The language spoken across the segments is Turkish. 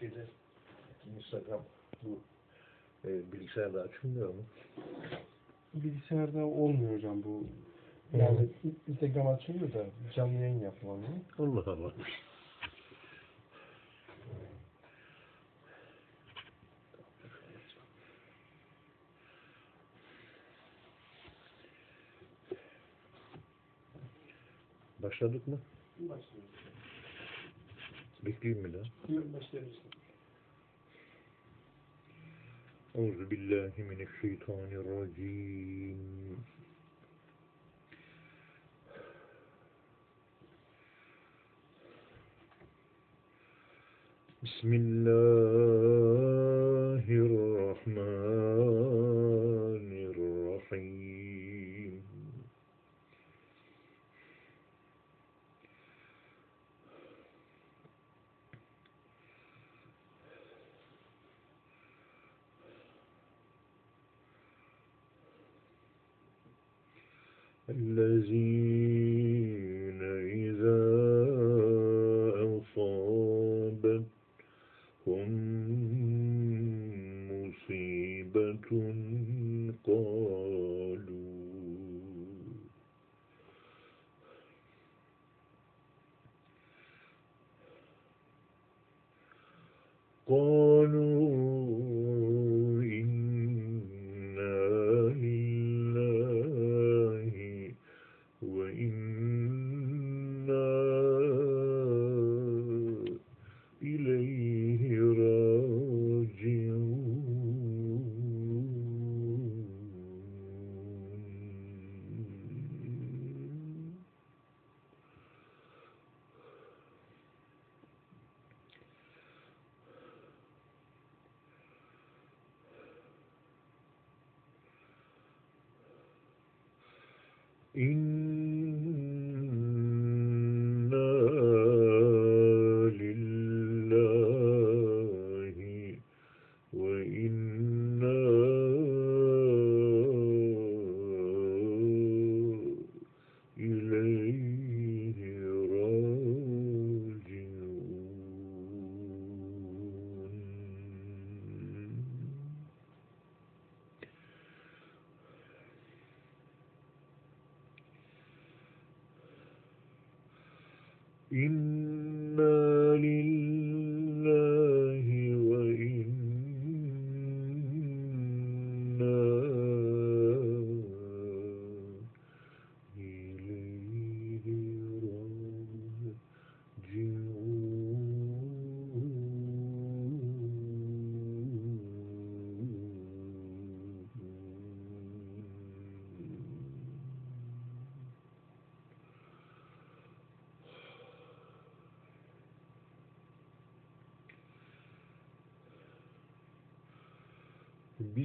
şeyde Instagram bu e, bilgisayarda açılmıyor mu? Bilgisayarda olmuyor hocam bu. Yani Instagram açılıyor da canlı yayın yapılamıyor. Allah Allah. Başladık mı? Başlıyoruz. بكليم الله. أعوذ بالله من الشيطان الرجيم. بسم الله الرحمن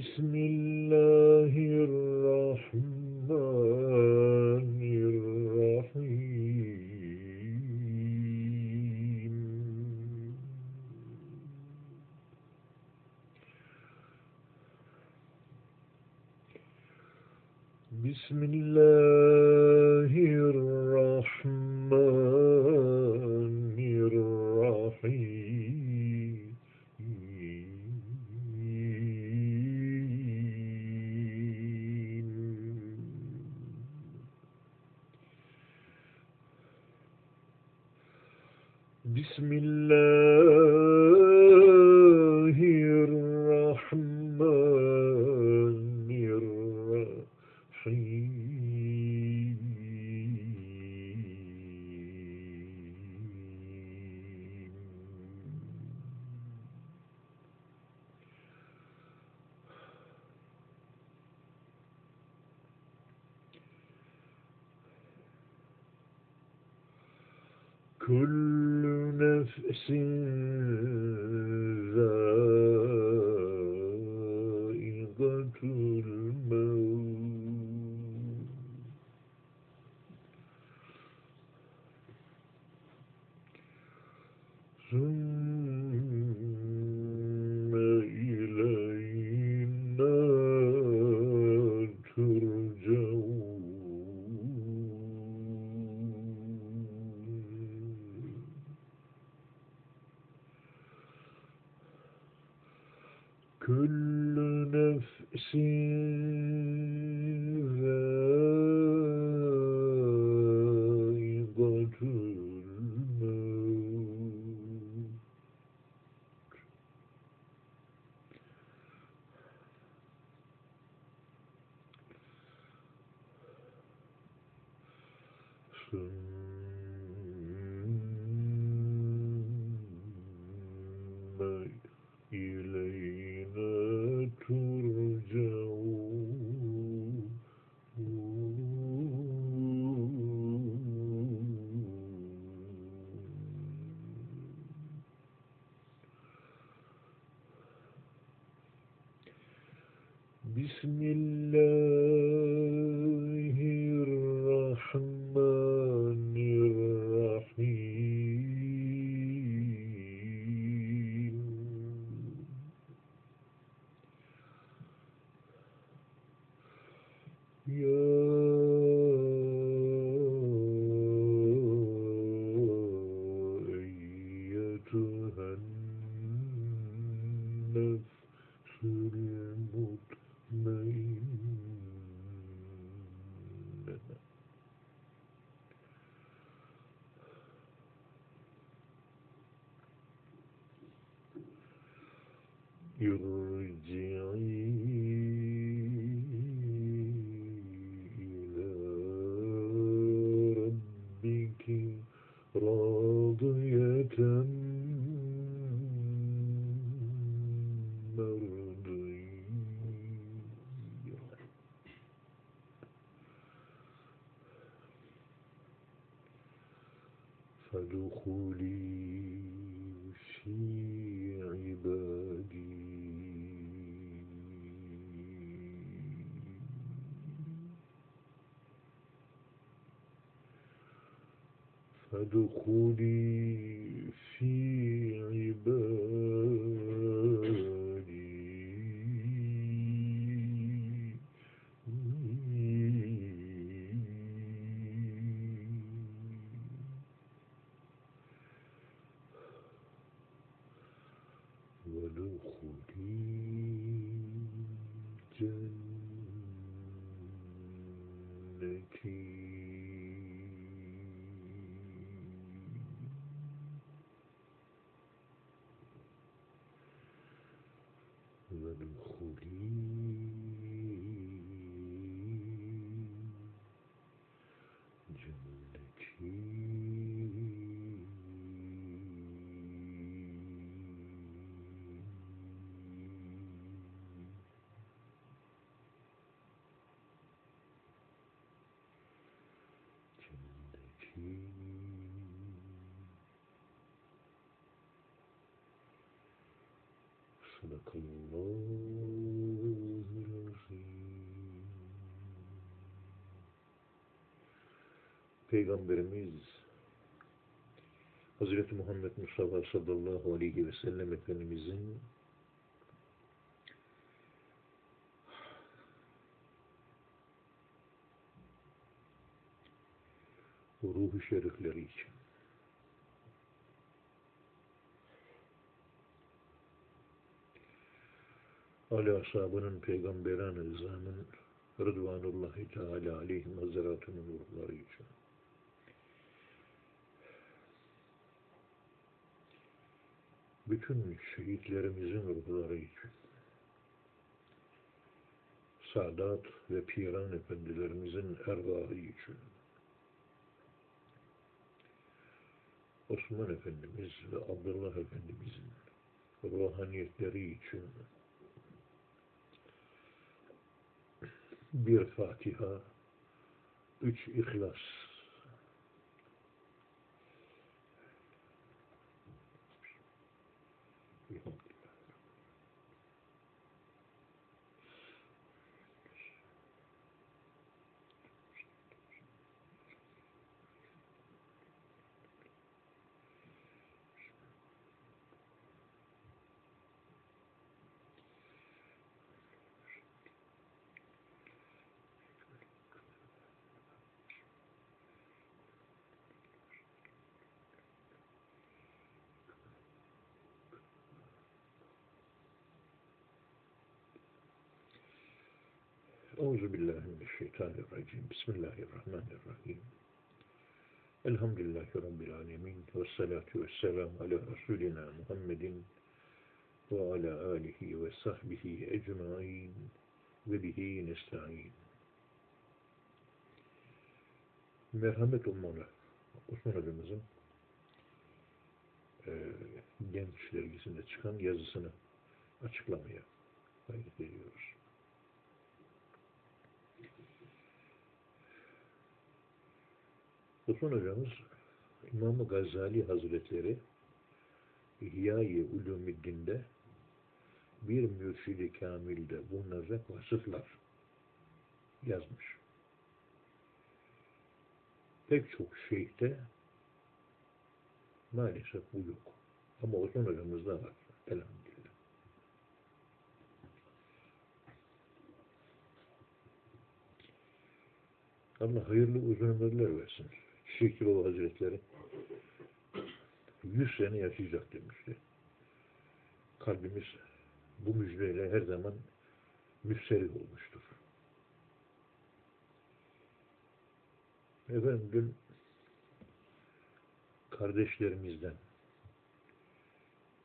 بسم فادخلي Peygamberimiz Hazreti Muhammed Mustafa sallallahu aleyhi ve sellem Efendimizin ruhu şerifleri için. Ali ashabının peygamberan-ı izamın Rıdvanullahi Teala aleyhim hazaratının ruhları için bütün şehitlerimizin ruhları için Sadat ve Piran efendilerimizin ervahı için Osman Efendimiz ve Abdullah Efendimizin ruhaniyetleri için bir Fatiha, üç İhlas. Euzu billahi mineşşeytanirracim. Bismillahirrahmanirrahim. Elhamdülillahi Rabbil alemin. Ve salatu ve selamu ala Resulina Muhammedin ve ala alihi ve sahbihi ecmain ve bihi nesta'in. Merhamet ummalı Osman hocamızın e, genç dergisinde çıkan yazısını açıklamaya gayret ediyoruz. Osman hocamız İmam-ı Gazali Hazretleri İhya-i Ulumuddin'de bir mürşidi kamilde bulunacak vasıflar yazmış. Pek çok şeyhte maalesef bu yok. Ama Osman hocamızda var. Elhamdülillah. Allah hayırlı uzun ömürler versin. Şekil Hazretleri 100 sene yaşayacak demişti. Kalbimiz bu müjdeyle her zaman müsterih olmuştur. Efendim dün kardeşlerimizden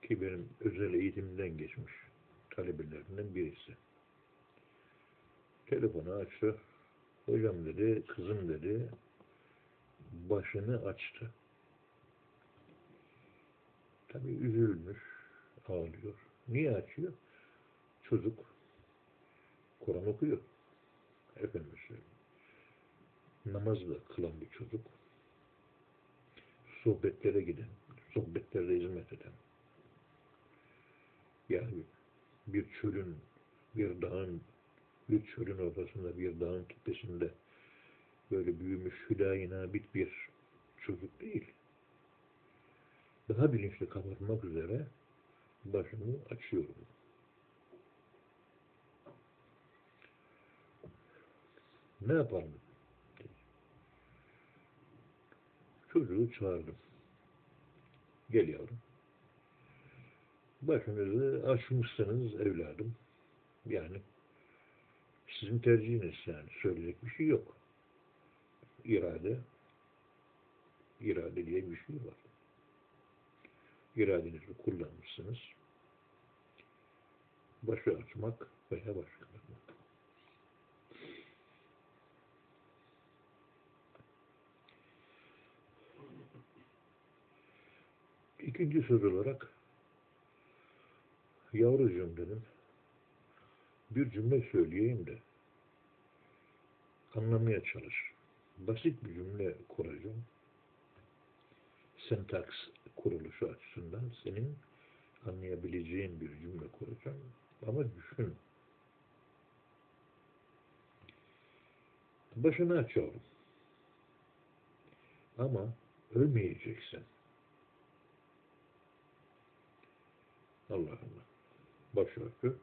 ki benim özel eğitimden geçmiş talebelerinden birisi. Telefonu açtı. Hocam dedi, kızım dedi, başını açtı. Tabii üzülmüş, ağlıyor. Niye açıyor? Çocuk Kur'an okuyor. Efendim söyleyeyim. Namaz da kılan bir çocuk. Sohbetlere giden, sohbetlerde hizmet eden. Yani bir çölün, bir dağın, bir çölün ortasında, bir dağın tepesinde böyle büyümüş hülayına bit bir çocuk değil. Daha bilinçli kapatmak üzere başımı açıyorum. Ne yapalım? Çocuğu çağırdım. Gel yavrum. Başınızı açmışsınız evladım. Yani sizin tercihiniz yani. Söyleyecek bir şey yok. İrade irade diye bir şey var. İradenizi kullanmışsınız. Başı açmak veya baş kapatmak. İkinci söz olarak yavrucuğum dedim bir cümle söyleyeyim de anlamaya çalış. Basit bir cümle kuracağım. Sentaks kuruluşu açısından senin anlayabileceğin bir cümle kuracağım. Ama düşün. Başını aç yavrum. Ama ölmeyeceksin. Allah Allah. Başörtü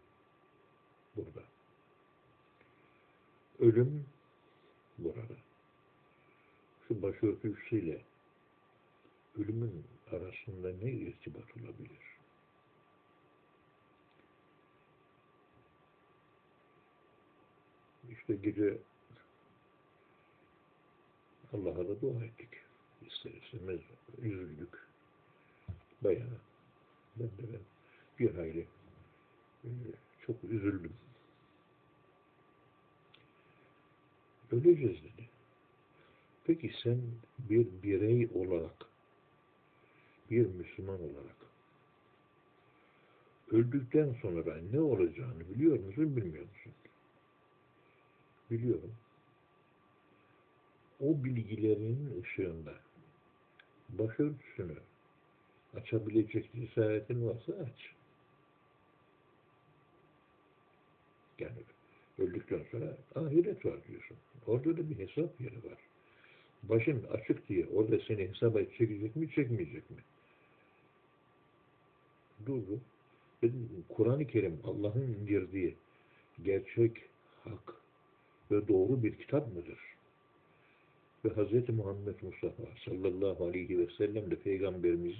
burada. Ölüm burada. Şu başörtüsüyle ölümün arasında ne irtibat olabilir? İşte gece Allah'a da dua ettik. İster istemez üzüldük. Bayağı ben de ben bir hayli e, çok üzüldüm. Öleceğiz dedi. Peki sen bir birey olarak, bir Müslüman olarak öldükten sonra ne olacağını biliyor musun, bilmiyor musun? Biliyorum. O bilgilerin ışığında başörtüsünü açabilecek cesaretin varsa aç. Yani öldükten sonra ahiret var diyorsun. Orada da bir hesap yeri var. Başın açık diye orada seni hesaba çekecek mi, çekmeyecek mi? Durdu. Dedim, Kur'an-ı Kerim Allah'ın indirdiği gerçek, hak ve doğru bir kitap mıdır? Ve Hz. Muhammed Mustafa sallallahu aleyhi ve sellem de peygamberimiz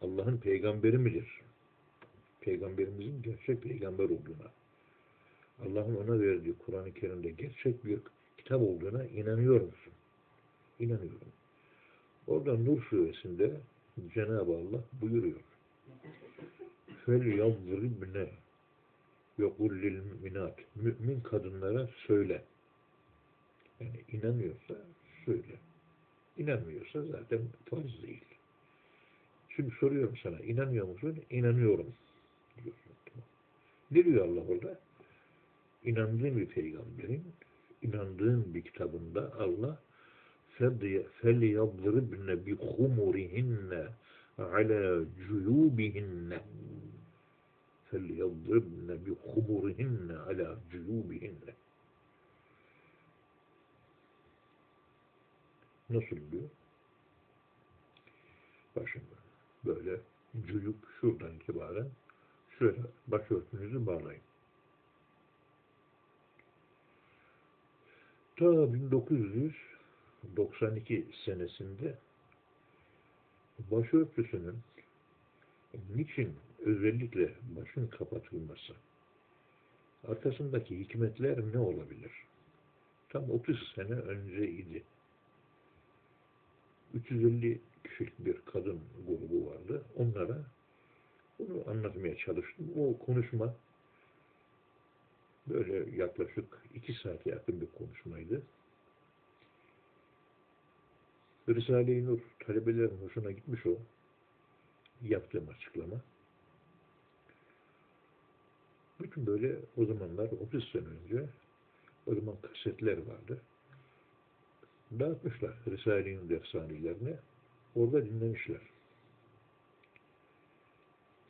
Allah'ın peygamberi midir? Peygamberimizin gerçek peygamber olduğuna, Allah'ın ona verdiği Kur'an-ı Kerim'de gerçek bir kitap olduğuna inanıyor musun? İnanıyorum. Orada Nur suresinde Cenab-ı Allah buyuruyor. فَلْيَضْرِبْنَ يَقُلْ لِلْمُؤْمِنَاتِ Mümin kadınlara söyle. Yani inanıyorsa söyle. İnanmıyorsa zaten farz değil. Şimdi soruyorum sana, inanıyor musun? İnanıyorum. Diyorsun. Tamam. Ne diyor Allah orada? İnandığın bir peygamberin, inandığın bir kitabında Allah فَلْيَضْرِبْنَ بِخُمُرِهِنَّ عَلَى جُيُوبِهِنَّ فَلْيَضْرِبْنَ بِخُمُرِهِنَّ عَلَى جُيُوبِهِنَّ Nasıl diyor? Başında böyle cüyük şuradan itibaren şöyle başörtünüzü bağlayın. Ta 1992 senesinde başörtüsünün niçin özellikle başın kapatılması arkasındaki hikmetler ne olabilir? Tam 30 sene önceydi. 350 kişilik bir kadın grubu vardı. Onlara bunu anlatmaya çalıştım. O konuşma böyle yaklaşık iki saate yakın bir konuşmaydı. Risale-i Nur talebelerin hoşuna gitmiş o yaptığım açıklama. Bütün böyle o zamanlar 30 sene önce o zaman kasetler vardı. Dağıtmışlar Risale-i Nur efsanelerini. Orada dinlemişler.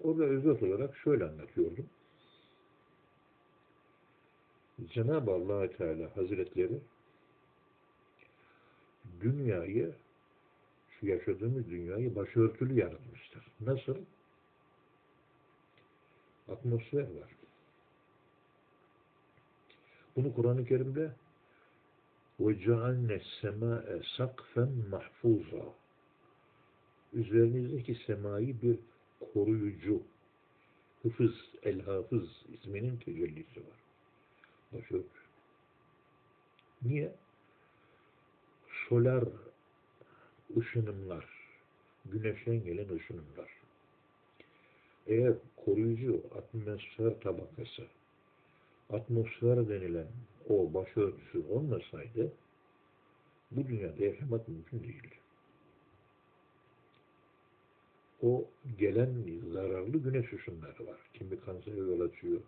Orada özet olarak şöyle anlatıyordum. Cenab-ı allah Teala Hazretleri dünyayı şu yaşadığımız dünyayı başörtülü yaratmıştır. Nasıl? Atmosfer var. Bunu Kur'an-ı Kerim'de وَجَعَلْنَ السَّمَاءَ سَقْفًا مَحْفُوظًا Üzerinizdeki semayı bir koruyucu, hıfız, el-hafız isminin tecellisi var. Başörtü. Niye? Solar ışınımlar, güneşten gelen ışınımlar. Eğer koruyucu atmosfer tabakası, atmosfer denilen o başörtüsü olmasaydı, bu dünyada yaşamak mümkün değildi. O gelen zararlı güneş ışınları var. Kimi kansere yol açıyor,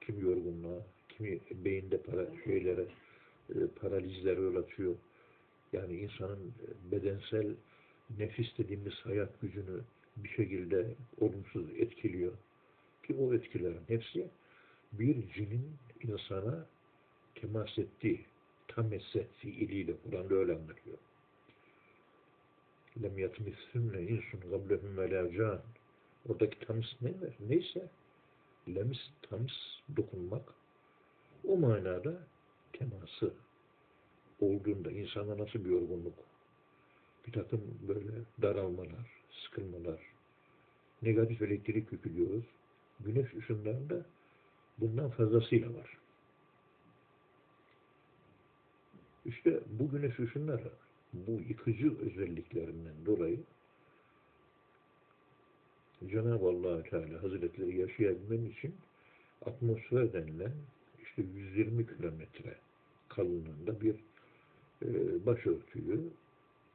kimi yorgunluğa, kimi beyinde para, şeylere, e, paralizlere yol açıyor. Yani insanın bedensel nefis dediğimiz hayat gücünü bir şekilde olumsuz etkiliyor. Ki o etkilerin hepsi bir cinin insana temas ettiği tamesse fiiliyle Kur'an'da öyle anlatıyor. Lem yatmissünne insun gablehum ve la can. Oradaki tams ne var? Neyse lemis, tams, dokunmak o manada teması olduğunda insana nasıl bir yorgunluk, bir takım böyle daralmalar, sıkılmalar, negatif elektrik yüklüyoruz. Güneş ışınlarında bundan fazlasıyla var. İşte bu güneş ışınları bu yıkıcı özelliklerinden dolayı Cenab-ı allah Teala Hazretleri yaşayabilmen için atmosfer denilen işte 120 kilometre kalınlığında bir başörtüyü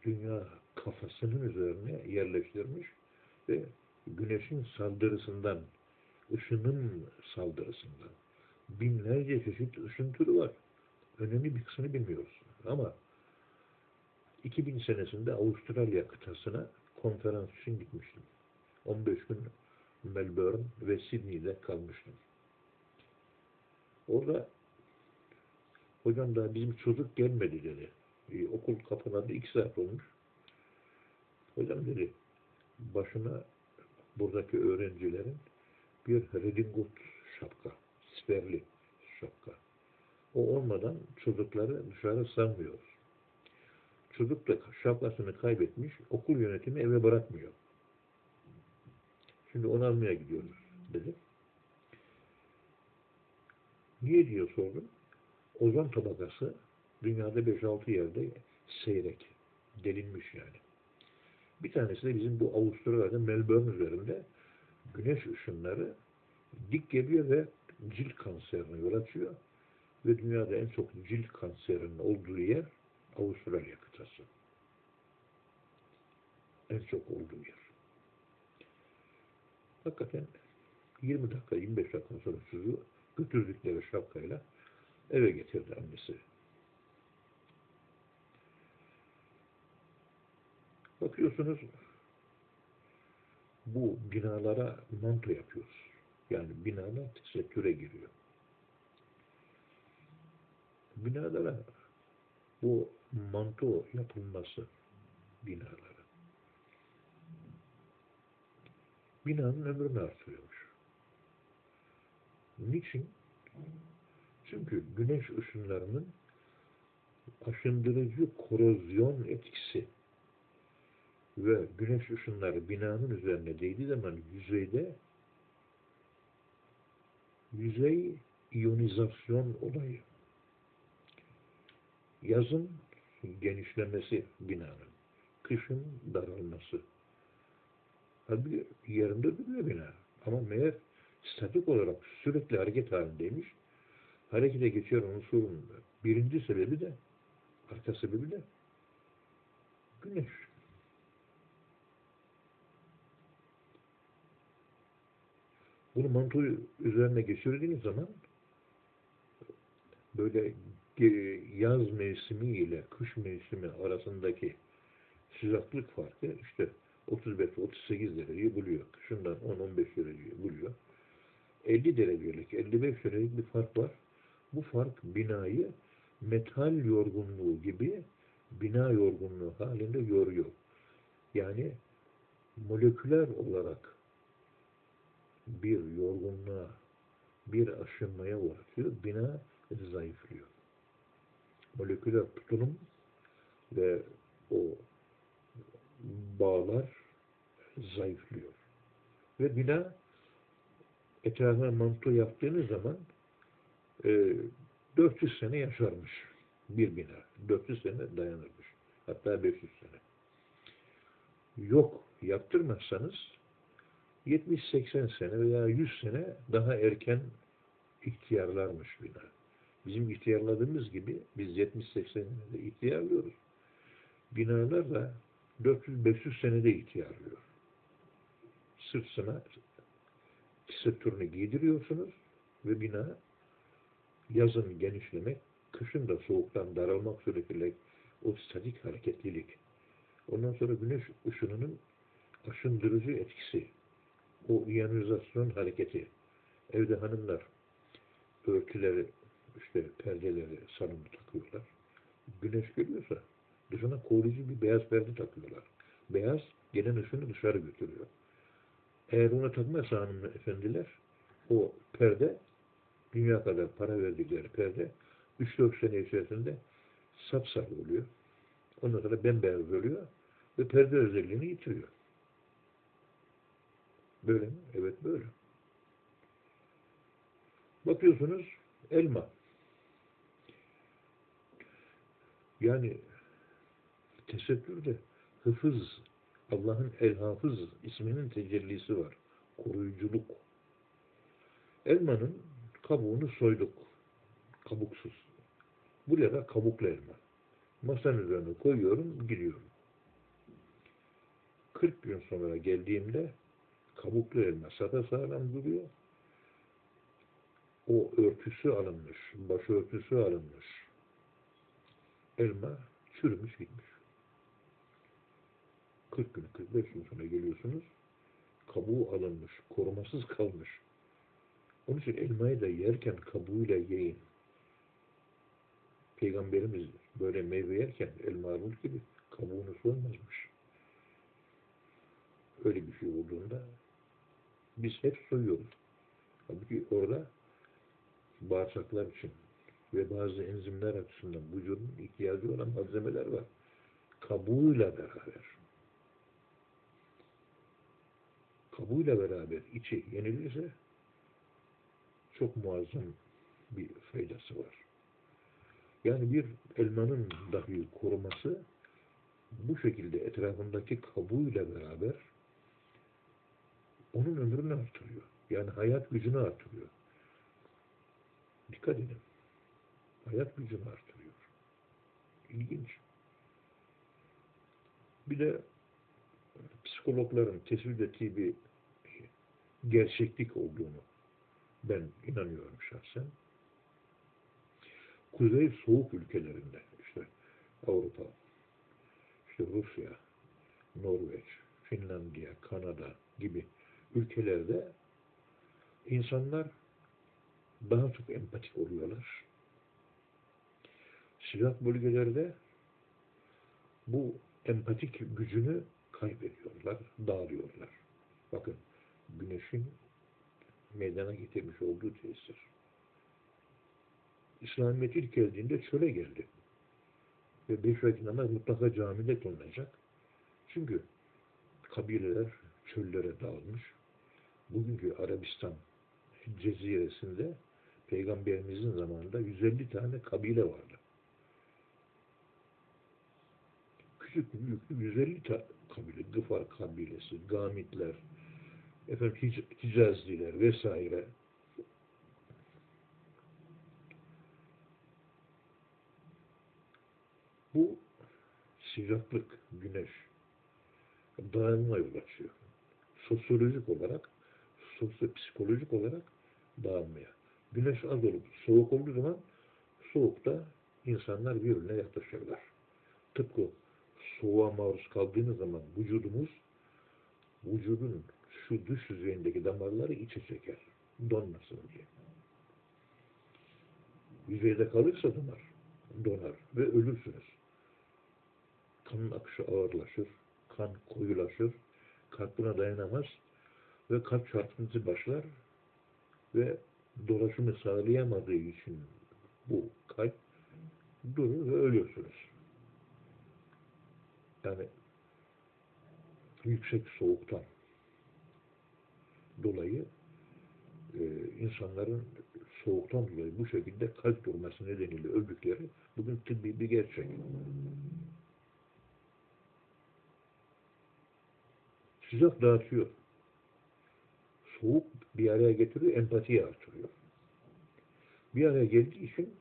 dünya kafasının üzerine yerleştirmiş ve güneşin saldırısından, ışının saldırısından binlerce çeşit ışın türü var. Önemli bir kısmını bilmiyoruz. Ama 2000 senesinde Avustralya kıtasına konferans için gitmiştim. 15 gün Melbourne ve Sydney'de kalmıştım. Orada hocam daha bizim çocuk gelmedi dedi. E, okul kapanadı iki saat olmuş. Hocam dedi başına buradaki öğrencilerin bir redingut şapka, siperli şapka. O olmadan çocukları dışarı sanmıyoruz. Çocuk da şapkasını kaybetmiş, okul yönetimi eve bırakmıyor. Şimdi onu almaya gidiyoruz dedi. Niye diye sordum. Ozon tabakası dünyada 5-6 yerde seyrek. Delinmiş yani. Bir tanesi de bizim bu Avustralya'da Melbourne üzerinde güneş ışınları dik geliyor ve cilt kanserine yol açıyor. Ve dünyada en çok cilt kanserinin olduğu yer Avustralya kıtası. En çok olduğu yer. Hakikaten 20 dakika, 25 dakika sonra çocuğu götürdükleri şapkayla eve getirdi annesi. Bakıyorsunuz bu binalara manto yapıyoruz. Yani binalar tesettüre giriyor. Binalara bu manto yapılması binalara binanın ömrünü artırıyormuş. Niçin? Çünkü güneş ışınlarının aşındırıcı korozyon etkisi ve güneş ışınları binanın üzerine değdiği zaman yüzeyde yüzey iyonizasyon olayı yazın genişlemesi binanın kışın daralması Halbuki yerinde duruyor bina. Ama meğer statik olarak sürekli hareket halindeymiş. Harekete geçen unsurun birinci sebebi de arka sebebi de güneş. Bunu mantoyu üzerine geçirdiğiniz zaman böyle yaz mevsimi ile kış mevsimi arasındaki sıcaklık farkı işte 35-38 dereceyi buluyor. Kışından 10-15 dereceyi buluyor. 50 derecelik, 55 derecelik bir fark var. Bu fark binayı metal yorgunluğu gibi bina yorgunluğu halinde yoruyor. Yani moleküler olarak bir yorgunluğa, bir aşınmaya uğratıyor. Bina zayıflıyor. Moleküler tutunum ve o bağlar zayıflıyor. Ve bina etrafına manto yaptığınız zaman e, 400 sene yaşarmış bir bina. 400 sene dayanırmış. Hatta 500 sene. Yok yaptırmazsanız 70-80 sene veya 100 sene daha erken ihtiyarlarmış bina. Bizim ihtiyarladığımız gibi biz 70-80 senede ihtiyarlıyoruz. Binalar da 400-500 senede ihtiyarlıyor. Sırtına tesettürünü giydiriyorsunuz ve bina yazın genişlemek, kışın da soğuktan daralmak suretiyle o statik hareketlilik. Ondan sonra güneş ışınının aşındırıcı etkisi, o iyonizasyon hareketi. Evde hanımlar örtüleri, işte perdeleri salonda takıyorlar. Güneş geliyorsa dışına koruyucu bir beyaz perde takıyorlar. Beyaz gelen ışını dışarı götürüyor. Eğer ona takmazsa hanımefendiler o perde dünya kadar para verdikleri perde 3-4 sene içerisinde sapsarı oluyor. Ondan sonra bembeyaz oluyor ve perde özelliğini yitiriyor. Böyle mi? Evet böyle. Bakıyorsunuz elma. Yani tesettürde hıfız, Allah'ın el-hafız isminin tecellisi var. Koruyuculuk. Elmanın kabuğunu soyduk. Kabuksuz. Buraya da kabuklu elma. Masanın üzerine koyuyorum, gidiyorum. 40 gün sonra geldiğimde kabuklu elma sapasağlam duruyor. O örtüsü alınmış, başörtüsü alınmış. Elma çürümüş gitmiş. 40 gün, 45 gün sonra geliyorsunuz. Kabuğu alınmış, korumasız kalmış. Onun için elmayı da yerken kabuğuyla yiyin. Peygamberimiz böyle meyve yerken elma armut gibi kabuğunu soymazmış. Öyle bir şey olduğunda biz hep soyuyoruz. Halbuki orada bağırsaklar için ve bazı enzimler açısından vücudun ihtiyacı olan malzemeler var. Kabuğuyla beraber. Kabuğuyla beraber içi yenilirse çok muazzam bir faydası var. Yani bir elmanın dahi koruması bu şekilde etrafındaki kabuğuyla beraber onun ömrünü artırıyor. Yani hayat gücünü artırıyor. Dikkat edin. Hayat gücünü artırıyor. İlginç. Bir de psikologların tespit ettiği bir gerçeklik olduğunu ben inanıyorum şahsen. Kuzey soğuk ülkelerinde işte Avrupa, işte Rusya, Norveç, Finlandiya, Kanada gibi ülkelerde insanlar daha çok empatik oluyorlar. Sıcak bölgelerde bu empatik gücünü kaybediyorlar, dağılıyorlar. Bakın güneşin meydana getirmiş olduğu tesir. İslamiyet ilk geldiğinde çöle geldi. Ve beş vakit namaz mutlaka camide kılınacak. Çünkü kabileler çöllere dağılmış. Bugünkü Arabistan ceziresinde Peygamberimizin zamanında 150 tane kabile vardı. Küçük büyüklü 150 tane kabile, Gıfar kabilesi, Gamitler, efendim Hic Hicazliler vesaire. Bu sıcaklık, güneş dağılma yol açıyor. Sosyolojik olarak, sosyopsikolojik olarak dağılmaya. Güneş az olup soğuk olduğu zaman soğukta insanlar birbirine yaklaşırlar. Tıpkı soğuğa maruz kaldığınız zaman vücudumuz vücudun şu dış yüzeyindeki damarları içe çeker. Donmasın diye. Yüzeyde kalırsa damar donar ve ölürsünüz. Kanın akışı ağırlaşır, kan koyulaşır, kalp buna dayanamaz ve kalp çarpıntısı başlar ve dolaşımı sağlayamadığı için bu kalp durur ve ölüyorsunuz. Yani yüksek soğuktan dolayı e, insanların soğuktan dolayı bu şekilde kalp durması nedeniyle öldükleri bugün tıbbi bir gerçek. Sıcak dağıtıyor. Soğuk bir araya getiriyor, empatiyi artırıyor. Bir araya geldiği için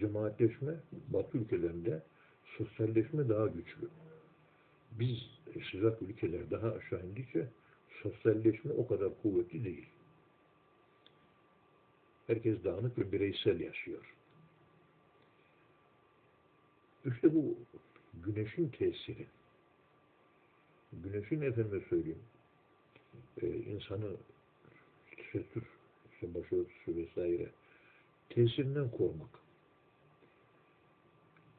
cemaatleşme Batı ülkelerinde sosyalleşme daha güçlü. Biz sıcak ülkeler daha aşağı indikçe sosyalleşme o kadar kuvvetli değil. Herkes dağınık ve bireysel yaşıyor. İşte bu güneşin tesiri. Güneşin efendime söyleyeyim e, insanı tesettür, işte başörtüsü vesaire tesirinden korumak.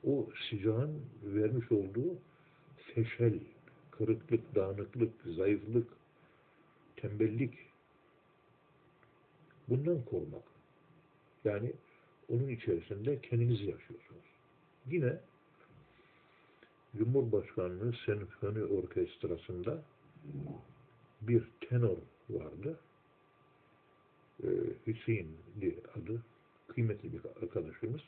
O sıcağın vermiş olduğu feşel, kırıklık, dağınıklık, zayıflık, tembellik bundan korumak. Yani onun içerisinde kendinizi yaşıyorsunuz. Yine Cumhurbaşkanlığı Senfoni Orkestrası'nda bir tenor vardı. Ee, Hüseyin'di adı. Kıymetli bir arkadaşımız.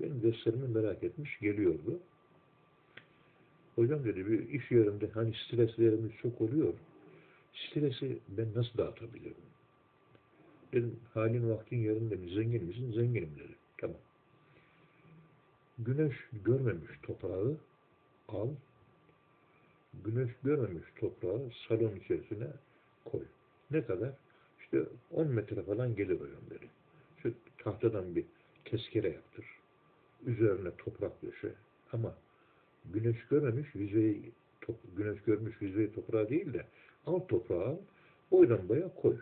Benim derslerimi merak etmiş, geliyordu. Hocam dedi bir iş yerinde hani streslerimiz çok oluyor. Stresi ben nasıl dağıtabilirim? Dedim halin vaktin yerinde mi? Zengin misin? Zenginim dedi. Tamam. Güneş görmemiş toprağı al. Güneş görmemiş toprağı salon içerisine koy. Ne kadar? İşte 10 metre falan gelir hocam dedi. Şu tahtadan bir tezkere yaptır. Üzerine toprak döşe. Ama güneş görmemiş yüzeyi güneş görmüş yüzeyi toprağı değil de al toprağı al, boydan koy.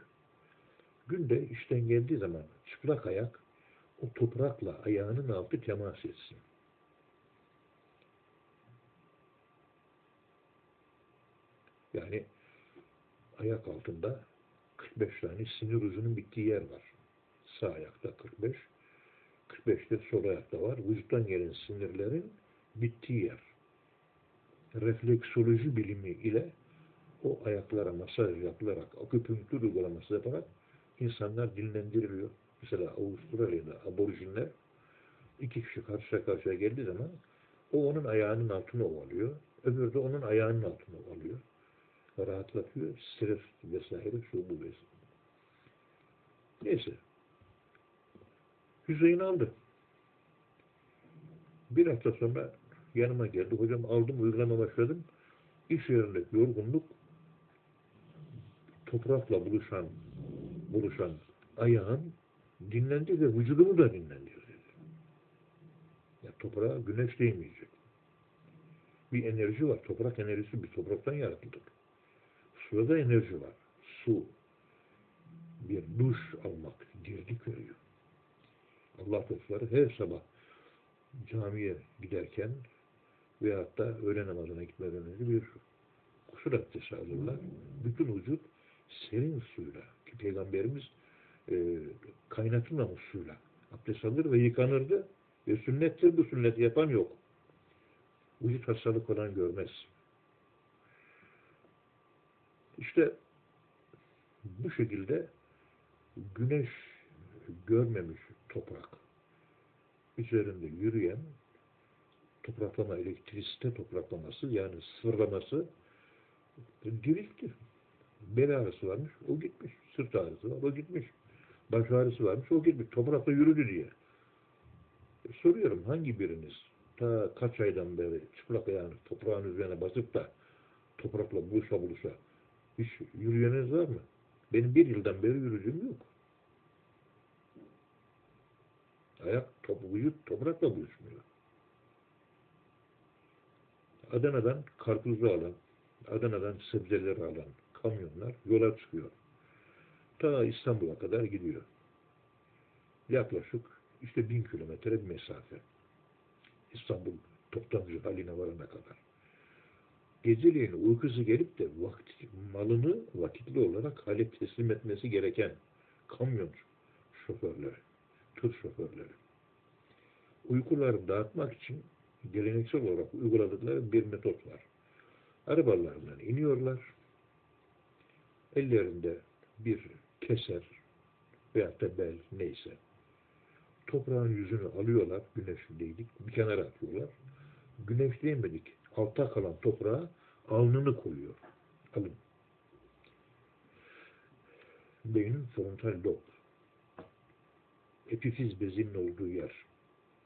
Günde işten geldiği zaman çıplak ayak o toprakla ayağının altı temas etsin. Yani ayak altında 45 tane sinir ucunun bittiği yer var. Sağ ayakta 45, 45 de sol ayakta var. Vücuttan gelen sinirlerin bittiği yer. Refleksoloji bilimi ile o ayaklara masaj yapılarak, akupunktur uygulaması yaparak insanlar dinlendiriliyor, Mesela Avustralya'da aborjinler iki kişi karşıya karşıya geldiği zaman o onun ayağının altını ovalıyor. Öbürü de onun ayağının altını ovalıyor. Rahatlatıyor. Stres vesaire şu bu vesaire. Neyse. Hüseyin aldı. Bir hafta sonra yanıma geldi. Hocam aldım uygulama başladım. İş yerinde yorgunluk toprakla buluşan buluşan ayağın dinlendi ve vücudumu da dinlendi. dedi. Ya toprağa güneş değmeyecek. Bir enerji var. Toprak enerjisi bir topraktan yaratıldık. Suda da enerji var. Su. Bir duş almak. Dirlik veriyor. Allah dostları her sabah camiye giderken veyahut da öğle namazına gitmeden önce bir kusur abdesti alırlar. Bütün vücut serin suyla ki Peygamberimiz e, kaynatılmamış suyla abdest alır ve yıkanırdı ve sünnettir bu sünneti yapan yok. Vücut hastalık olan görmez. İşte bu şekilde güneş görmemiş toprak üzerinde yürüyen topraklama, elektrisite topraklaması yani sıfırlaması diriktir. Bel ağrısı varmış, o gitmiş. Sırt ağrısı var, o gitmiş. Baş ağrısı varmış, o gitmiş. Toprakla yürüdü diye. E, soruyorum hangi biriniz ta kaç aydan beri çıplak ayağını toprağın üzerine basıp da toprakla buluşa buluşa hiç yürüyeniniz var mı? Benim bir yıldan beri yürüdüğüm yok. Ayak, top, toprakla buluşmuyor. Adana'dan karpuzu alan, Adana'dan sebzeleri alan kamyonlar yola çıkıyor. Ta İstanbul'a kadar gidiyor. Yaklaşık işte bin kilometre bir mesafe. İstanbul toptancı haline varana kadar. Geceleyin uykusu gelip de vakit, malını vakitli olarak hale teslim etmesi gereken kamyon şoförleri, tır şoförleri. Uykuları dağıtmak için geleneksel olarak uyguladıkları bir metot var. Arabalarından iniyorlar. Ellerinde bir keser veyahut da neyse. Toprağın yüzünü alıyorlar güneşindeydik. Bir kenara atıyorlar. Güneş değmedik. Altta kalan toprağa alnını koyuyor. Alın. Beynin frontal lob. Epifiz bezinin olduğu yer.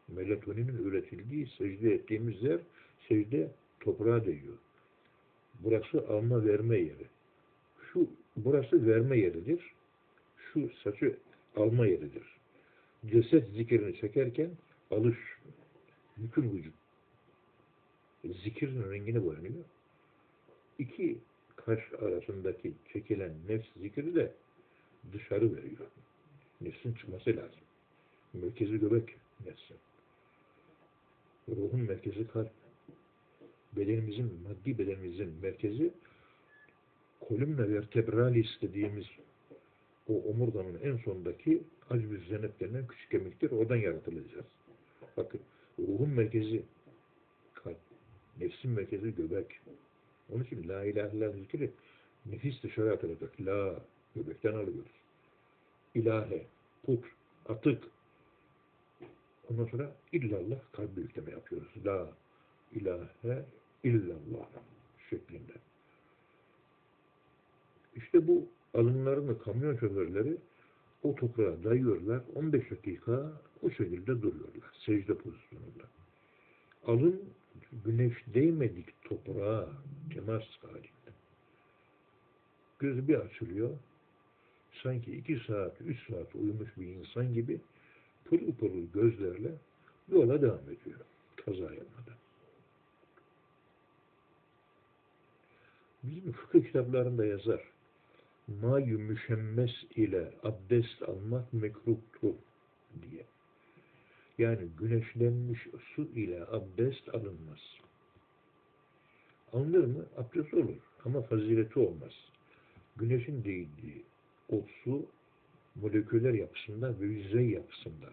Melatoninin üretildiği, secde ettiğimiz yer, secde toprağa değiyor. Burası alma verme yeri. Şu, burası verme yeridir. Şu saçı alma yeridir. Ceset zikrini çekerken alış, bütün vücut zikirin rengine boyanıyor. İki kaş arasındaki çekilen nefs zikri de dışarı veriyor. Nefsin çıkması lazım. Merkezi göbek nefsin. Ruhun merkezi kalp. Bedenimizin, maddi bedenimizin merkezi kolumna vertebralis dediğimiz o omurganın en sondaki acb-i zenep denilen küçük kemiktir. Oradan yaratılacağız. Bakın ruhun merkezi kalp. Nefsin merkezi göbek. Onun için la ilahe illallah zikri nefis dışarı atılacak. La göbekten alıyoruz. İlahe, put, atık. Ondan sonra illallah kalbi yükleme yapıyoruz. La ilahe illallah şeklinde. İşte bu alınlarını kamyon şoförleri o toprağa dayıyorlar. 15 dakika o şekilde duruyorlar. Secde pozisyonunda. Alın güneş değmedik toprağa temas halinde. Gözü bir açılıyor. Sanki iki saat, üç saat uyumuş bir insan gibi pırıl pırıl gözlerle yola devam ediyor. Kaza yapmadan. Bizim fıkıh kitaplarında yazar. Mayu müşemmes ile abdest almak mekruhtur diye. Yani güneşlenmiş su ile abdest alınmaz. Alınır mı? Abdest olur. Ama fazileti olmaz. Güneşin değdiği o su moleküller yapısında ve yüzey yapısında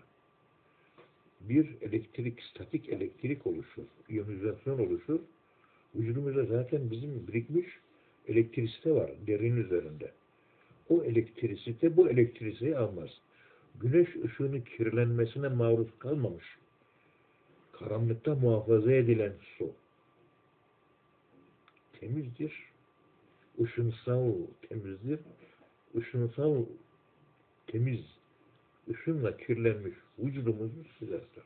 bir elektrik, statik elektrik oluşur. iyonizasyon oluşur. Vücudumuzda zaten bizim birikmiş elektrisite var derin üzerinde. O elektrisite bu elektrisiyi almaz. güneş ışığının kirlenmesine maruz kalmamış. Karanlıkta muhafaza edilen su. Temizdir. Işınsal temizdir. Işınsal temiz ışınla kirlenmiş vücudumuzu silerdir.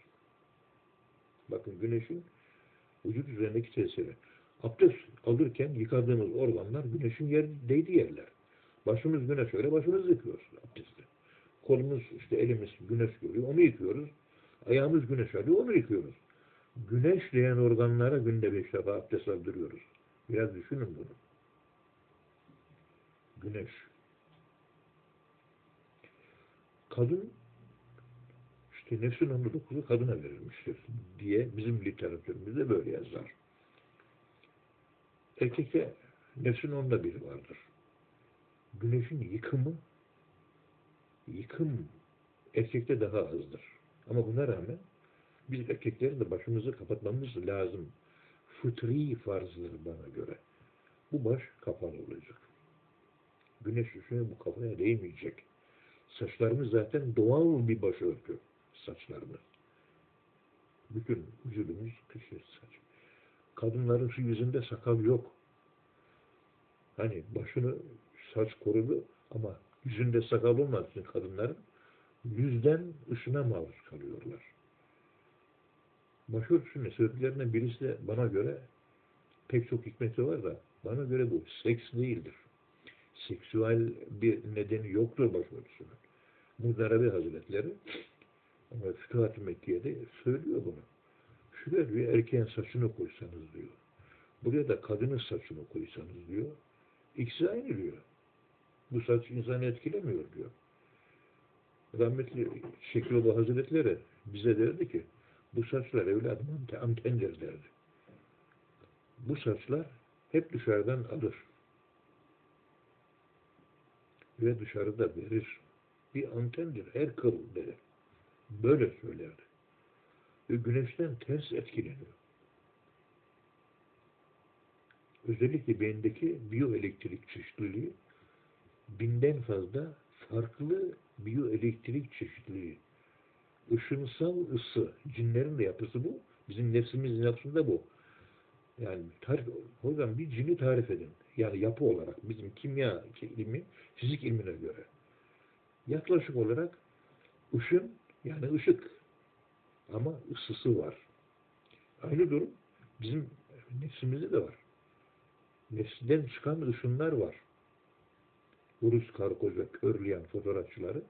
Bakın güneşin vücut üzerindeki tesiri. Abdest alırken yıkadığımız organlar güneşin yer, değdiği yerler. Başımız güneş öyle başımızı yıkıyoruz abdestte. Kolumuz işte elimiz güneş görüyor onu yıkıyoruz. Ayağımız güneş alıyor onu yıkıyoruz. Güneş diyen organlara günde beş defa abdest aldırıyoruz. Biraz düşünün bunu. Güneş. Kadın işte nefsin onda dokuzu kadına verilmiştir diye bizim literatürümüzde böyle yazar. Erkekte nefsin onda biri vardır. Güneşin yıkımı yıkım erkekte daha azdır. Ama buna rağmen biz erkeklerin de başımızı kapatmamız lazım. Fıtri farzdır bana göre. Bu baş kapalı olacak. Güneş ışığı bu kafaya değmeyecek. Saçlarımız zaten doğal bir başörtü. Saçlarımız. Bütün vücudumuz kışı saç. Kadınların şu yüzünde sakal yok. Hani başını saç korudu ama yüzünde sakal olmadığı için kadınların yüzden ışına maruz kalıyorlar. Başörtüsünün sebeplerinden birisi de bana göre pek çok hikmeti var da bana göre bu seks değildir. Seksüel bir nedeni yoktur başörtüsünün. Muzdarabi Hazretleri ama Fütuhat-ı Mekke'de söylüyor bunu. Şuraya diyor erkeğin saçını koysanız diyor. Buraya da kadının saçını koysanız diyor. İkisi aynı diyor. Bu saç insanı etkilemiyor diyor. Rahmetli Şekroba Hazretleri bize derdi ki bu saçlar evladım antendir derdi. Bu saçlar hep dışarıdan alır. Ve dışarıda verir. Bir antendir. Her kıl verir. Böyle söylerdi. Ve güneşten ters etkileniyor. Özellikle beyindeki biyoelektrik çeşitliliği binden fazla farklı biyoelektrik çeşitliliği. Işınsal ısı, cinlerin de yapısı bu. Bizim nefsimizin yapısında bu. Yani tarif, hocam bir cini tarif edin. Yani yapı olarak bizim kimya ilmi, fizik ilmine göre. Yaklaşık olarak ışın yani ışık ama ısısı var. Aynı durum bizim nefsimizde de var. Nefsinden çıkan ışınlar var. Rus kargoz ve körleyen fotoğrafçıları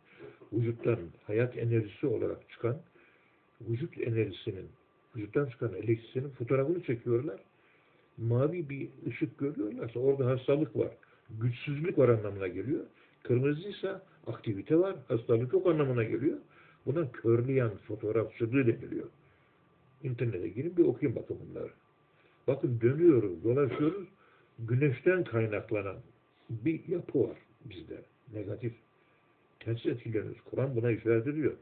vücuttan hayat enerjisi olarak çıkan vücut enerjisinin vücuttan çıkan elektrisinin fotoğrafını çekiyorlar. Mavi bir ışık görüyorlarsa orada hastalık var. Güçsüzlük var anlamına geliyor. Kırmızıysa aktivite var. Hastalık yok anlamına geliyor. Buna körleyen fotoğrafçılığı deniliyor. İnternete girin bir okuyun bakın bunları. Bakın dönüyoruz, dolaşıyoruz. Güneşten kaynaklanan bir yapı var bizde. Negatif. Ters etkileniyoruz. Kur'an buna işaret ediyor.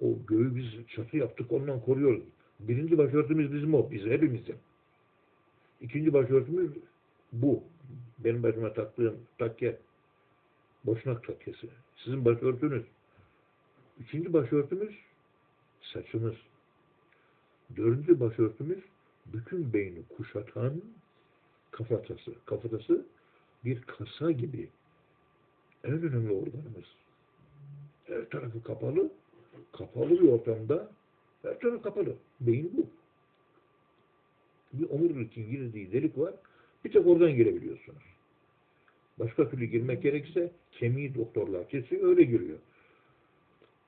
O göğü biz çatı yaptık ondan koruyoruz. Birinci başörtümüz bizim o. Biz hepimizin. İkinci başörtümüz bu. Benim başıma taktığım takke. Boşnak takkesi. Sizin başörtünüz. Üçüncü başörtümüz saçımız. Dördüncü başörtümüz bütün beyni kuşatan kafatası. Kafatası bir kasa gibi en önemli organımız. Her tarafı kapalı. Kapalı bir ortamda her tarafı kapalı. Beyin bu. Bir omurilikin girdiği delik var. Bir tek oradan girebiliyorsunuz. Başka türlü girmek gerekirse kemiği doktorlar kesiyor öyle giriyor.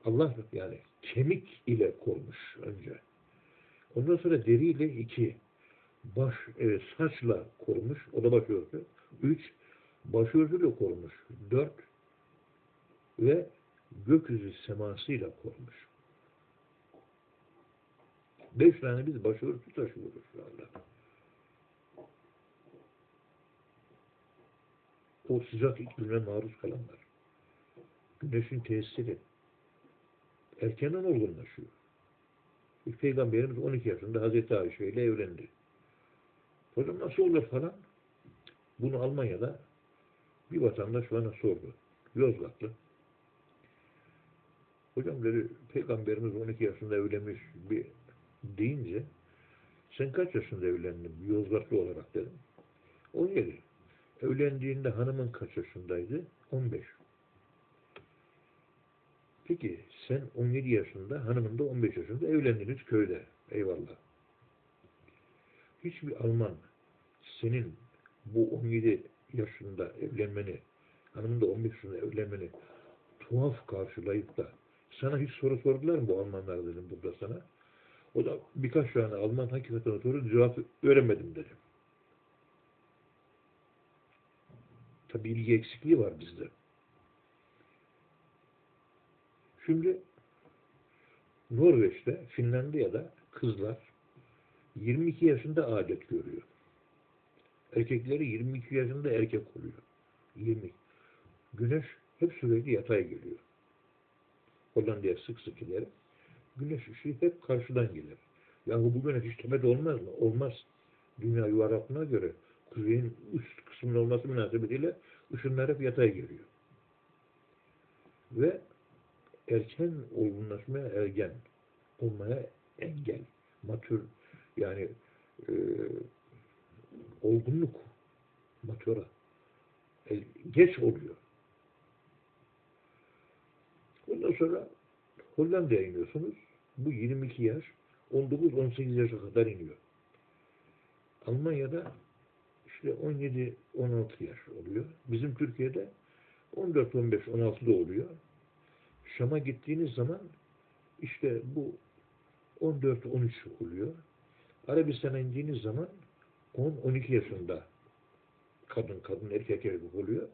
Allah yani kemik ile koymuş önce. Ondan sonra deriyle iki, baş e, saçla korumuş, o da başörtü. Üç, başörtüyle korumuş. Dört ve gökyüzü semasıyla korumuş. Beş tane biz başörtü taşıyoruz şu anda. O sıcak iklimine maruz kalanlar. Güneşin tesiri erkenden olgunlaşıyor. İlk Peygamberimiz 12 yaşında Hazreti Ayşe ile evlendi. Hocam nasıl olur falan? Bunu Almanya'da bir vatandaş bana sordu. Yozgatlı. Hocam dedi peygamberimiz 12 yaşında evlenmiş bir deyince sen kaç yaşında evlendin? Yozgatlı olarak dedim. 17. Evlendiğinde hanımın kaç yaşındaydı? 15. Peki sen 17 yaşında, hanımın da 15 yaşında evlendiniz köyde. Eyvallah. Hiçbir Alman senin bu 17 yaşında evlenmeni, hanımın da 15 yaşında evlenmeni tuhaf karşılayıp da sana hiç soru sordular mı bu Almanlar dedim burada sana. O da birkaç tane Alman hakikaten soru cevap öğrenmedim dedi. Tabi ilgi eksikliği var bizde. Şimdi Norveç'te, Finlandiya'da kızlar 22 yaşında adet görüyor. Erkekleri 22 yaşında erkek oluyor. 20. Güneş hep sürekli yatay geliyor. Hollanda'ya sık sık giderim. Güneş ışığı hep karşıdan gelir. Yahu bu güneş hiç tepede olmaz mı? Olmaz. Dünya yuvarlaklığına göre kuzeyin üst kısmında olması münasebetiyle ışınlar hep yatay geliyor. Ve erken olgunlaşmaya ergen olmaya engel. Matür yani e, olgunluk matura e, geç oluyor. Ondan sonra Hollanda'ya iniyorsunuz. Bu 22 yaş 19-18 yaşa kadar iniyor. Almanya'da işte 17-16 yaş oluyor. Bizim Türkiye'de 14-15-16'da oluyor. Şam'a gittiğiniz zaman işte bu 14-13 oluyor. Arabistan'a indiğiniz zaman 10-12 yaşında kadın kadın erkek erkek oluyor.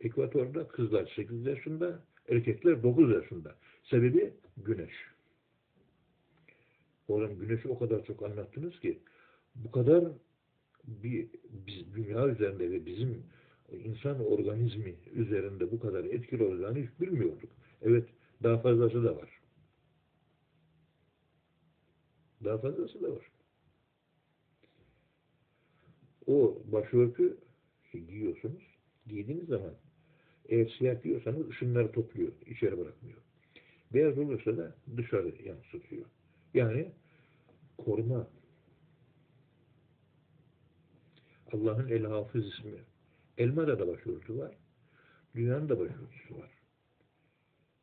Ekvatorda kızlar 8 yaşında, erkekler 9 yaşında. Sebebi güneş. Oğlum güneşi o kadar çok anlattınız ki bu kadar bir biz dünya üzerinde ve bizim insan organizmi üzerinde bu kadar etkili olacağını hiç bilmiyorduk. Evet, daha fazlası da var. Daha fazlası da var. O başörtü giyiyorsunuz. Giydiğiniz zaman eğer siyah giyiyorsanız ışınları topluyor, içeri bırakmıyor. Beyaz olursa da dışarı yansıtıyor. Yani koruma. Allah'ın El Hafız ismi. Elmada da başörtü var. Dünyanın da başörtüsü var.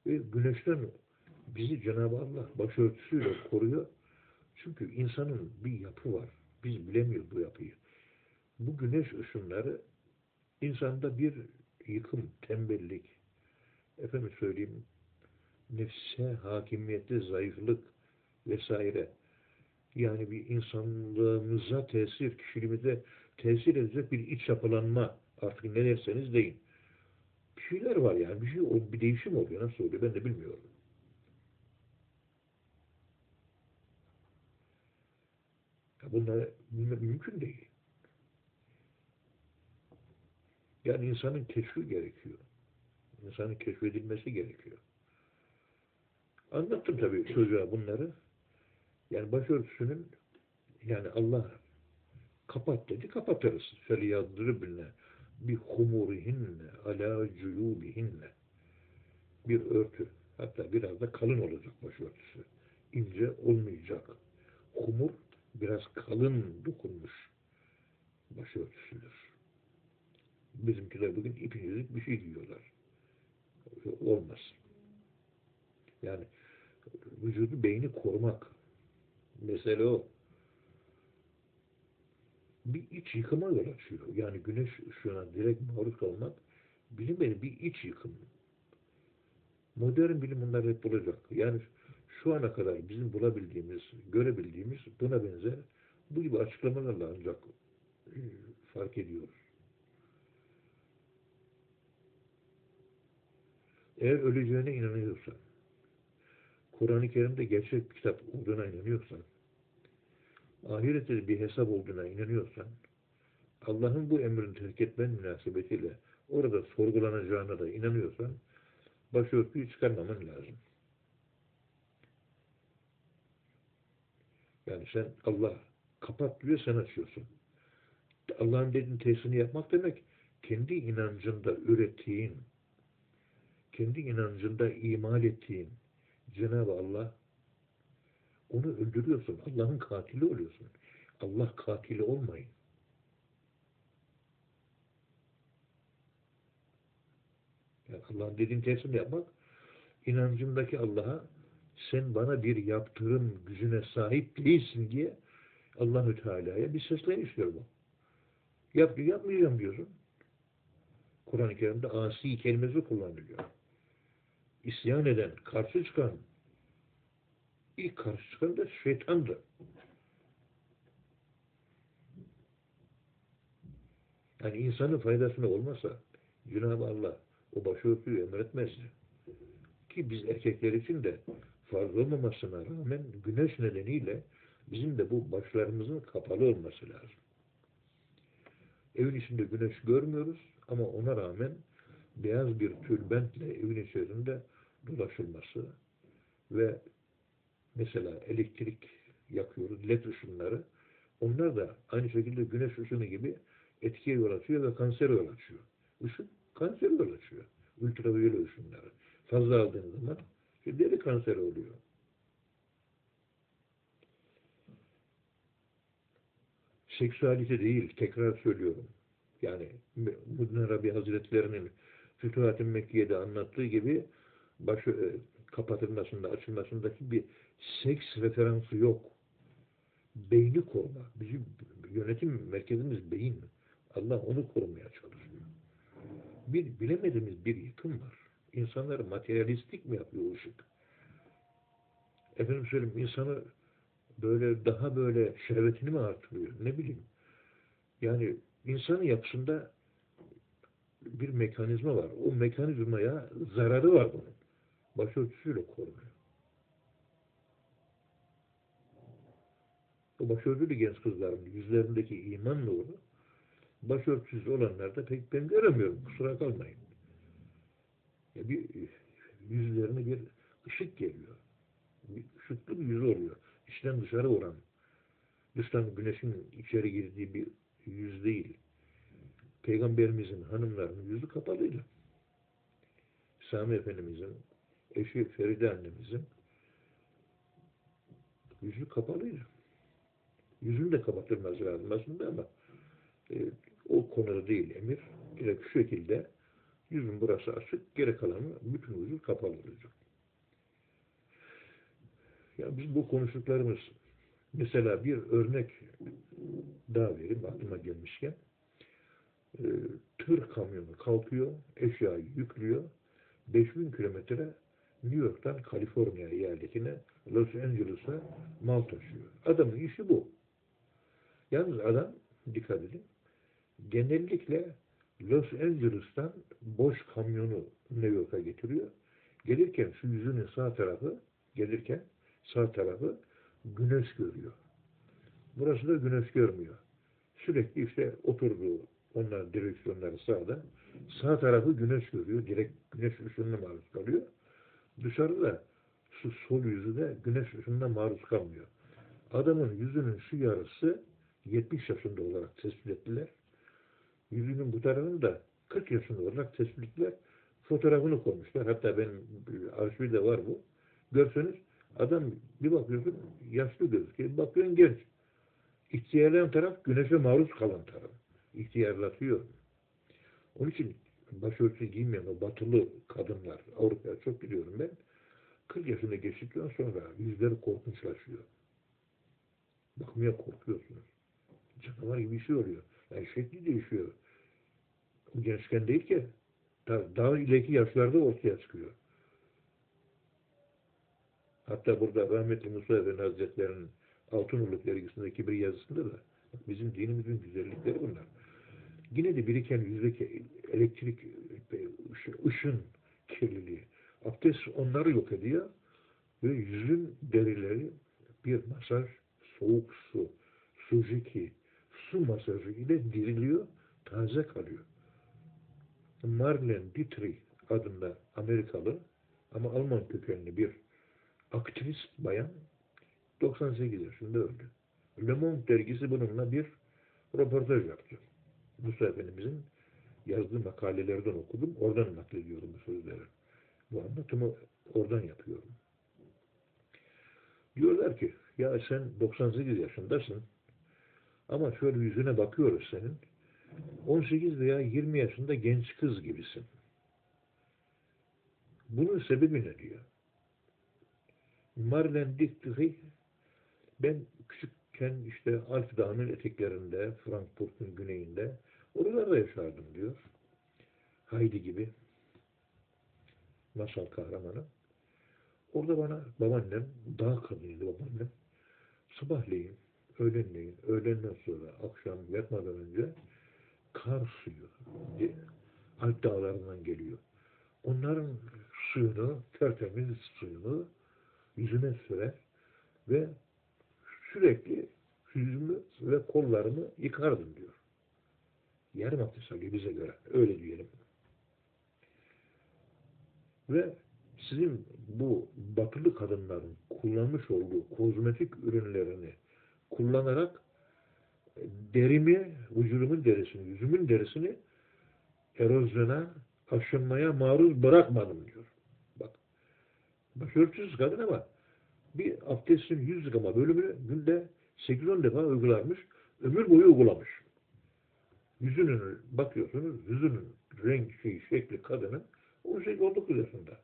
Ve güneşten bizi Cenab-ı Allah başörtüsüyle koruyor. Çünkü insanın bir yapı var. Biz bilemiyoruz bu yapıyı. Bu güneş ışınları insanda bir yıkım, tembellik, efendim söyleyeyim, nefse hakimiyette zayıflık vesaire. Yani bir insanlığımıza tesir, kişiliğimize tesir edecek bir iç yapılanma artık ne derseniz deyin. Bir şeyler var yani. Bir şey bir değişim oluyor. Nasıl oluyor ben de bilmiyorum. Bunları bilmek mümkün değil. Yani insanın keşfi gerekiyor. İnsanın keşfedilmesi gerekiyor. Anlattım tabii çocuğa bunları. Yani başörtüsünün yani Allah kapat dedi kapatırız. Feliyaddıribne bi humurihinne ala cuyubihinne bir örtü. Hatta biraz da kalın olacak başörtüsü. İnce olmayacak. Humur biraz kalın dokunmuş başörtüsüdür. Bizimkiler bugün ipinizlik bir şey giyiyorlar. Olmaz. Yani vücudu beyni korumak. Mesele o. Bir iç yıkıma yol açıyor. Yani güneş ışığına direkt maruz kalmak bilinmedi bir iç yıkım. Modern bilim bunları hep bulacak. Yani şu ana kadar bizim bulabildiğimiz, görebildiğimiz buna benzer bu gibi açıklamalarla ancak e, fark ediyoruz. Eğer öleceğine inanıyorsan, Kur'an-ı Kerim'de gerçek kitap olduğuna inanıyorsan, ahirette bir hesap olduğuna inanıyorsan, Allah'ın bu emrini terk etmen münasebetiyle orada sorgulanacağına da inanıyorsan, başörtüyü çıkarmaman lazım. Yani sen Allah kapat diyor sen açıyorsun. Allah'ın dediğin tesirini yapmak demek kendi inancında ürettiğin kendi inancında imal ettiğin Cenab-ı Allah onu öldürüyorsun. Allah'ın katili oluyorsun. Allah katili olmayın. Yani Allah'ın dediğin tersini yapmak inancındaki Allah'a sen bana bir yaptırım gücüne sahip değilsin diye Allahü Teala'ya bir sesleniştir bu. Yap diyor, yapmayacağım diyorsun. Kur'an-ı Kerim'de asi kelimesi kullanılıyor. İsyan eden, karşı çıkan, ilk karşı çıkan da şeytandır. Yani insanın faydasına olmasa Cenab-ı Allah o başörtüyü emretmezdi. Ki biz erkekler için de farz olmamasına rağmen güneş nedeniyle bizim de bu başlarımızın kapalı olması lazım. Evin içinde güneş görmüyoruz ama ona rağmen beyaz bir tülbentle evin içerisinde dolaşılması ve mesela elektrik yakıyoruz, led ışınları onlar da aynı şekilde güneş ışını gibi etkiye yol açıyor ve kanser yol açıyor. Işık kanser yol açıyor. Ultraviyole ışınları. Fazla aldığınız zaman işte deri kanseri oluyor. Seksüalite değil, tekrar söylüyorum. Yani Mudin Arabi Hazretlerinin Fütuhat-ı Mekke'de anlattığı gibi başı e, kapatılmasında, açılmasındaki bir seks referansı yok. Beyni koruma. Bizim yönetim merkezimiz beyin. Allah onu korumaya çalışıyor. Bir bilemediğimiz bir yıkım var. İnsanları materyalistik mi yapıyor ışık? Efendim söyleyeyim insanı böyle daha böyle şehvetini mi artırıyor? Ne bileyim. Yani insanın yapısında bir mekanizma var. O mekanizmaya zararı var bunun. Başörtüsüyle korunuyor. O başörtülü genç kızların yüzlerindeki iman nuru başörtüsüz olanlarda pek ben göremiyorum. Kusura kalmayın. Ya bir yüzlerine bir ışık geliyor. Bir ışıklı bir yüz oluyor. İçten dışarı vuran. Dıştan güneşin içeri girdiği bir yüz değil. Peygamberimizin hanımlarının yüzü kapalıydı. Sami Efendimizin eşi Feride annemizin yüzü kapalıydı. Yüzünü de kapatılması lazım aslında ama e, o konuda değil emir. Direkt şu şekilde yüzün burası açık, geri kalanı bütün yüzü kapalı olacak. Ya biz bu konuştuklarımız mesela bir örnek daha vereyim aklıma gelmişken e, tır kamyonu kalkıyor, eşyayı yüklüyor 5000 kilometre New York'tan Kaliforniya eyaletine Los Angeles'a mal taşıyor. Adamın işi bu. Yalnız adam dikkat edin genellikle Los Angeles'tan boş kamyonu New York'a getiriyor. Gelirken şu yüzünün sağ tarafı gelirken sağ tarafı güneş görüyor. Burası da güneş görmüyor. Sürekli işte oturduğu onlar direksiyonları sağda. Sağ tarafı güneş görüyor. Direkt güneş ışınına maruz kalıyor. Dışarıda şu sol yüzü de güneş ışınına maruz kalmıyor. Adamın yüzünün şu yarısı 70 yaşında olarak tespit ettiler. Yüzünün bu tarafını da 40 yaşında olarak tespit ettiler. Fotoğrafını koymuşlar. Hatta benim arşivde var bu. Görseniz adam bir bakıyorsun yaşlı gözüküyor. Bir bakıyorsun genç. İhtiyarlayan taraf güneşe maruz kalan taraf. İhtiyarlatıyor. Onun için başörtüsü giymeyen o batılı kadınlar Avrupa'ya çok biliyorum ben 40 yaşında geçtikten sonra yüzleri korkunçlaşıyor. Bakmaya korkuyorsunuz. Canavar gibi bir şey oluyor. Yani şekli değişiyor. Gençken değil ki daha, daha ileriki yaşlarda ortaya çıkıyor. Hatta burada rahmetli Musa Efendi Hazretleri'nin Altınoluk dergisindeki bir yazısında da bizim dinimizin güzellikleri bunlar. Yine de biriken yüzdeki elektrik ışın kirliliği. Abdest onları yok ediyor ve yüzün derileri bir masaj, soğuk su, sujiki, su masajı ile diriliyor, taze kalıyor. Marlene Dietrich adında Amerikalı ama Alman kökenli bir aktrist bayan 98 yaşında öldü. Le Monde dergisi bununla bir röportaj yaptı. Musa Efendimizin yazdığı makalelerden okudum. Oradan naklediyorum bu sözleri. Bu anlatımı oradan yapıyorum. Diyorlar ki ya sen 98 yaşındasın ama şöyle yüzüne bakıyoruz senin 18 veya 20 yaşında genç kız gibisin. Bunun sebebi ne diyor? Marlen Dietrich ben küçükken işte Alp Dağı'nın eteklerinde, Frankfurt'un güneyinde oralarda yaşardım diyor. Haydi gibi masal kahramanı. Orada bana babaannem, dağ kadınıydı babaannem. Sabahleyin, öğlenleyin, öğlenden sonra, akşam yatmadan önce kar suyu diye Alp dağlarından geliyor. Onların suyunu, tertemiz suyunu yüzüme sürer ve sürekli yüzümü ve kollarımı yıkardım diyor. Yarım abdest alıyor bize göre. Öyle diyelim. Ve sizin bu batılı kadınların kullanmış olduğu kozmetik ürünlerini kullanarak derimi, vücudumun derisini, yüzümün derisini erozyona, aşınmaya maruz bırakmadım diyor. Bak, başörtüsüz kadın ama bir abdestin 100 yıkama bölümünü günde 8-10 defa uygularmış, ömür boyu uygulamış. Yüzünün, bakıyorsunuz, yüzünün renk, şey, şekli kadının 18-19 yaşında.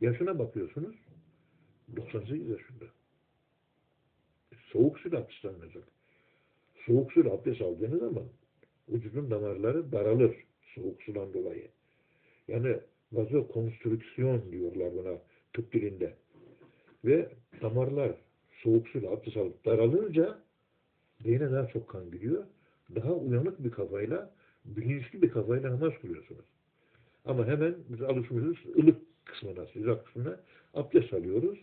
Yaşına bakıyorsunuz, 98 yaşında. Soğuk suyla abdest alınacak. Soğuk suyla abdest aldığınız zaman vücudun damarları daralır soğuk sudan dolayı. Yani vazokonstrüksiyon diyorlar buna tıp dilinde. Ve damarlar soğuk suyla abdest alıp daralınca beyne daha çok kan gidiyor. Daha uyanık bir kafayla, bilinçli bir kafayla namaz kılıyorsunuz. Ama hemen biz alışmışız ılık kısmına, sıcak kısmına abdest alıyoruz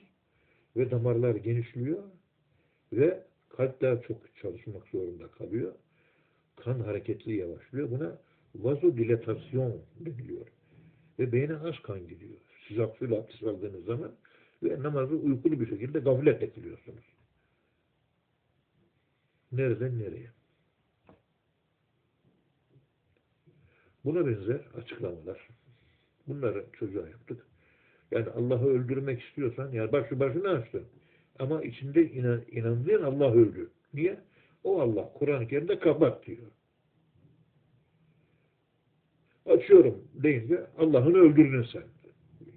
ve damarlar genişliyor ve kalp daha çok çalışmak zorunda kalıyor. Kan hareketli yavaşlıyor. Buna vazodilatasyon deniliyor. Ve beyne az kan gidiyor. Sıcak suyla abdest aldığınız zaman ve namazı uykulu bir şekilde gafletle kılıyorsunuz. Nereden nereye? Buna benzer açıklamalar. Bunları çocuğa yaptık. Yani Allah'ı öldürmek istiyorsan, yani başı başını açtın. Ama içinde inan, inandığın Allah öldü. Niye? O Allah Kur'an-ı Kerim'de kapat diyor. Açıyorum deyince Allah'ını öldürdün sen.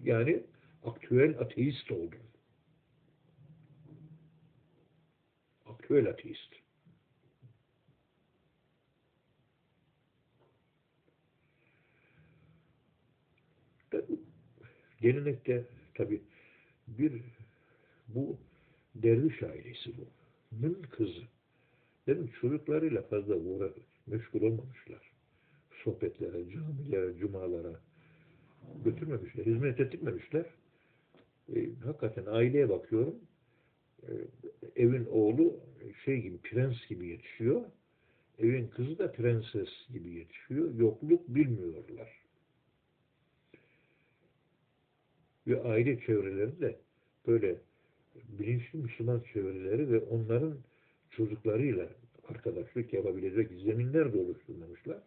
Yani aktüel ateist oldun. Aktüel ateist. Gelenekte tabi bir bu derviş ailesi bu. Bunun kızı. Dedim çocuklarıyla fazla uğra meşgul olmamışlar. Sohbetlere, camilere, cumalara götürmemişler, hizmet ettirmemişler. E, hakikaten aileye bakıyorum. E, evin oğlu şey gibi, prens gibi yetişiyor. Evin kızı da prenses gibi yetişiyor. Yokluk bilmiyorlar. Ve aile çevreleri de böyle bilinçli Müslüman çevreleri ve onların çocuklarıyla arkadaşlık yapabilecek zeminler de oluşturmamışlar.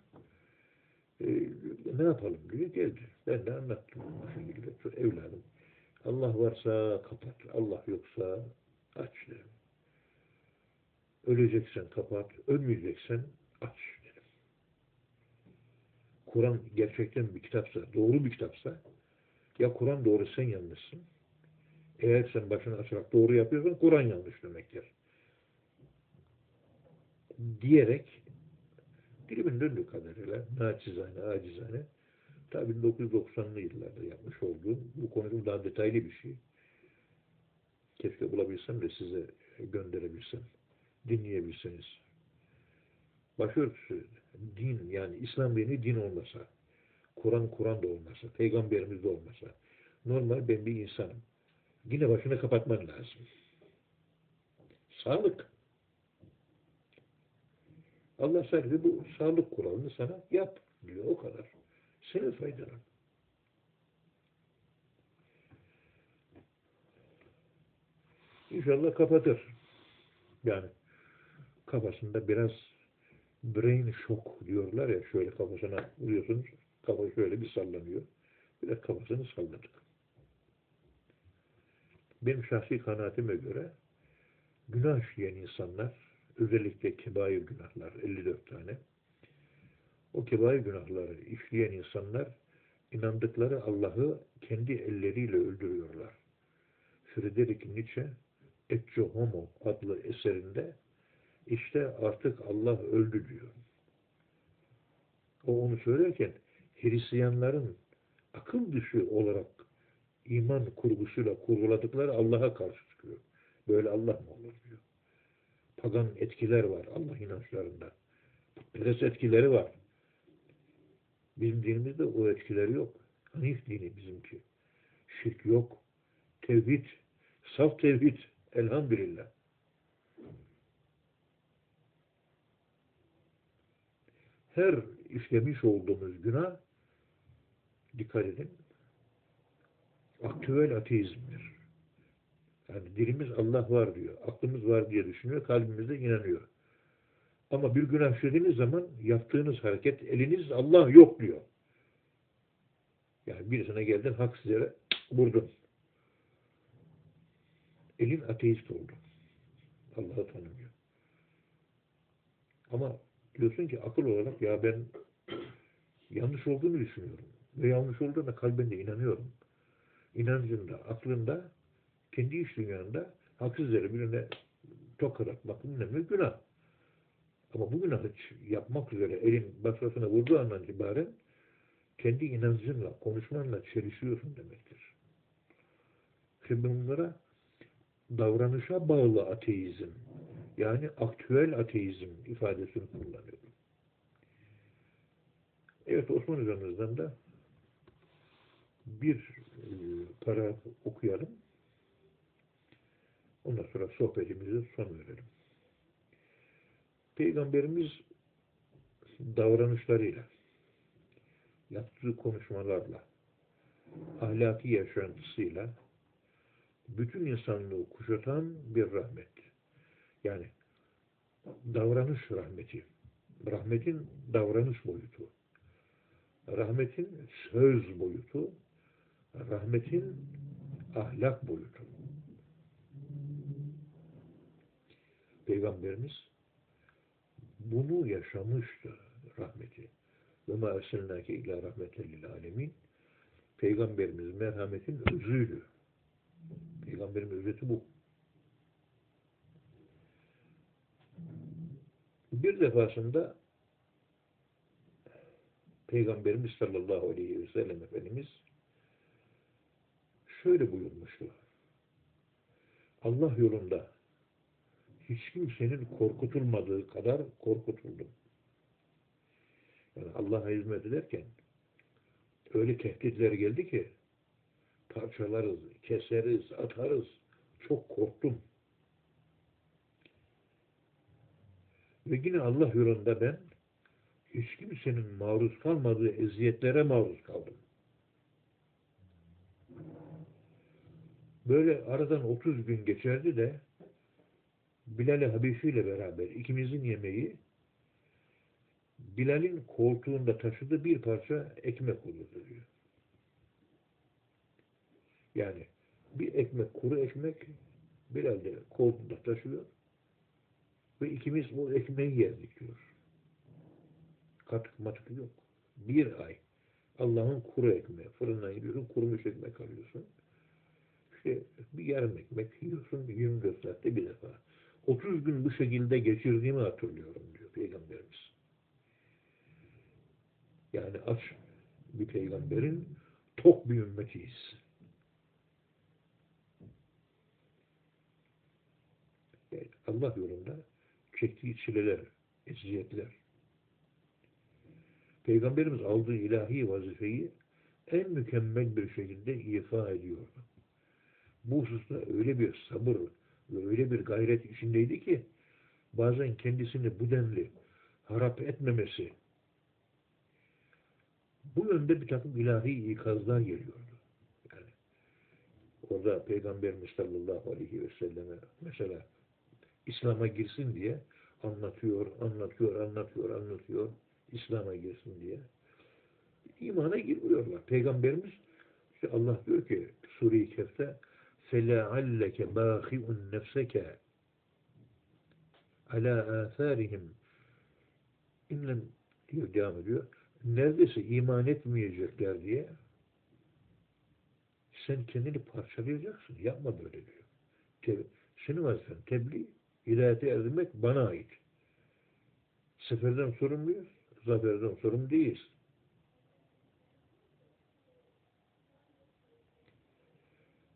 Ee, ne yapalım diye geldi. Ben de anlattım şekilde. Evladım Allah varsa kapat. Allah yoksa aç dedim. Öleceksen kapat. Ölmeyeceksen aç dedim. Kur'an gerçekten bir kitapsa, doğru bir kitapsa ya Kur'an doğru sen yanlışsın. Eğer sen başını açarak doğru yapıyorsan Kur'an yanlış demektir. Diyerek dilimin döndüğü kadarıyla naçizane, acizane tabi 1990'lı yıllarda yapmış olduğum bu konunun daha detaylı bir şey. Keşke bulabilsem de size gönderebilsem. Dinleyebilseniz. Başörtüsü din yani İslam dini din olmasa Kur'an Kur'an da olmasa, peygamberimiz de olmasa, normal ben bir insanım. Yine başını kapatman lazım. Sağlık. Allah sadece bu sağlık kuralını sana yap diyor o kadar. Senin faydalan. İnşallah kapatır. Yani kafasında biraz brain shock diyorlar ya şöyle kafasına vuruyorsunuz kafa şöyle bir sallanıyor. Biraz kafasını salladık. benim şahsi kanaatime göre günah işleyen insanlar, özellikle kebair günahlar, 54 tane, o kebair günahları işleyen insanlar inandıkları Allah'ı kendi elleriyle öldürüyorlar. Friedrich Nietzsche Ecce Homo adlı eserinde işte artık Allah öldü diyor. O onu söylerken Hristiyanların akıl dışı olarak iman kurgusuyla kurguladıkları Allah'a karşı çıkıyor. Böyle Allah mı olur diyor. Pagan etkiler var Allah inançlarında. Putperest etkileri var. Bizim dinimizde o etkileri yok. Hanif dini bizimki. Şirk yok. Tevhid. Saf tevhid. Elhamdülillah. Her işlemiş olduğumuz günah dikkat edin aktüel ateizmdir. Yani dilimiz Allah var diyor. Aklımız var diye düşünüyor. Kalbimizde inanıyor. Ama bir günah işlediğiniz zaman yaptığınız hareket eliniz Allah yok diyor. Yani birisine geldin haksız yere vurdun. Elin ateist oldu. Allah'ı tanımıyor. Ama diyorsun ki akıl olarak ya ben yanlış olduğunu düşünüyorum. Ve yanlış olduğuna kalbinde inanıyorum. İnancında, aklında, kendi iş dünyanda haksız yere birine tokat atmak bilmem günah. Ama bu günahı yapmak üzere elin başkasına vurduğu andan itibaren kendi inancınla, konuşmanla çelişiyorsun demektir. Şimdi bunlara davranışa bağlı ateizm, yani aktüel ateizm ifadesini kullanıyorum. Evet Osman Hocamızdan da bir e, para okuyalım. Ondan sonra sohbetimize son verelim. Peygamberimiz davranışlarıyla, yaptığı konuşmalarla, ahlaki yaşantısıyla bütün insanlığı kuşatan bir rahmet. Yani davranış rahmeti. Rahmetin davranış boyutu. Rahmetin söz boyutu. Rahmetin ahlak boyutu. Peygamberimiz bunu yaşamıştı rahmeti. Ve ma erselnâke illa rahmeten alemin. Peygamberimiz merhametin özüydü. Peygamberin özeti bu. Bir defasında Peygamberimiz sallallahu aleyhi ve sellem Efendimiz şöyle buyurmuştu. Allah yolunda hiç kimsenin korkutulmadığı kadar korkutuldum. Yani Allah'a hizmet ederken öyle tehditler geldi ki parçalarız, keseriz, atarız. Çok korktum. Ve yine Allah yolunda ben hiç kimsenin maruz kalmadığı eziyetlere maruz kaldım. Böyle aradan 30 gün geçerdi de Bilal-i Habeşi ile beraber ikimizin yemeği Bilal'in koltuğunda taşıdığı bir parça ekmek olurdu diyor. Yani bir ekmek, kuru ekmek Bilal de koltuğunda taşıyor ve ikimiz o ekmeği yerdik diyor. Katık matık yok. Bir ay Allah'ın kuru ekmeği. Fırından gidiyorsun, kurumuş ekmek alıyorsun. İşte bir yarım ekmek yiyorsun 24 saatte bir defa. 30 gün bu şekilde geçirdiğimi hatırlıyorum diyor Peygamberimiz. Yani aç bir peygamberin tok bir ümmetiyiz. Yani Allah yolunda çektiği çileler, eziyetler. Peygamberimiz aldığı ilahi vazifeyi en mükemmel bir şekilde ifa ediyordu. Bu hususta öyle bir sabır ve öyle bir gayret içindeydi ki bazen kendisini bu denli harap etmemesi bu yönde bir takım ilahi ikazlar geliyordu. Yani orada Peygamberimiz sallallahu aleyhi ve selleme mesela İslam'a girsin diye anlatıyor, anlatıyor, anlatıyor, anlatıyor. İslam'a girsin diye. İmana girmiyorlar. Peygamberimiz işte Allah diyor ki Sure-i Kehf'te فَلَعَلَّكَ بَاخِعٌ نَفْسَكَ عَلَى آثَارِهِمْ İnlem diyor, devam ediyor. Neredeyse iman etmeyecekler diye sen kendini parçalayacaksın. Yapma böyle diyor. Te senin vazifen tebliğ, hidayete erdirmek bana ait. Seferden sorumluyuz, zaferden sorumlu değiliz.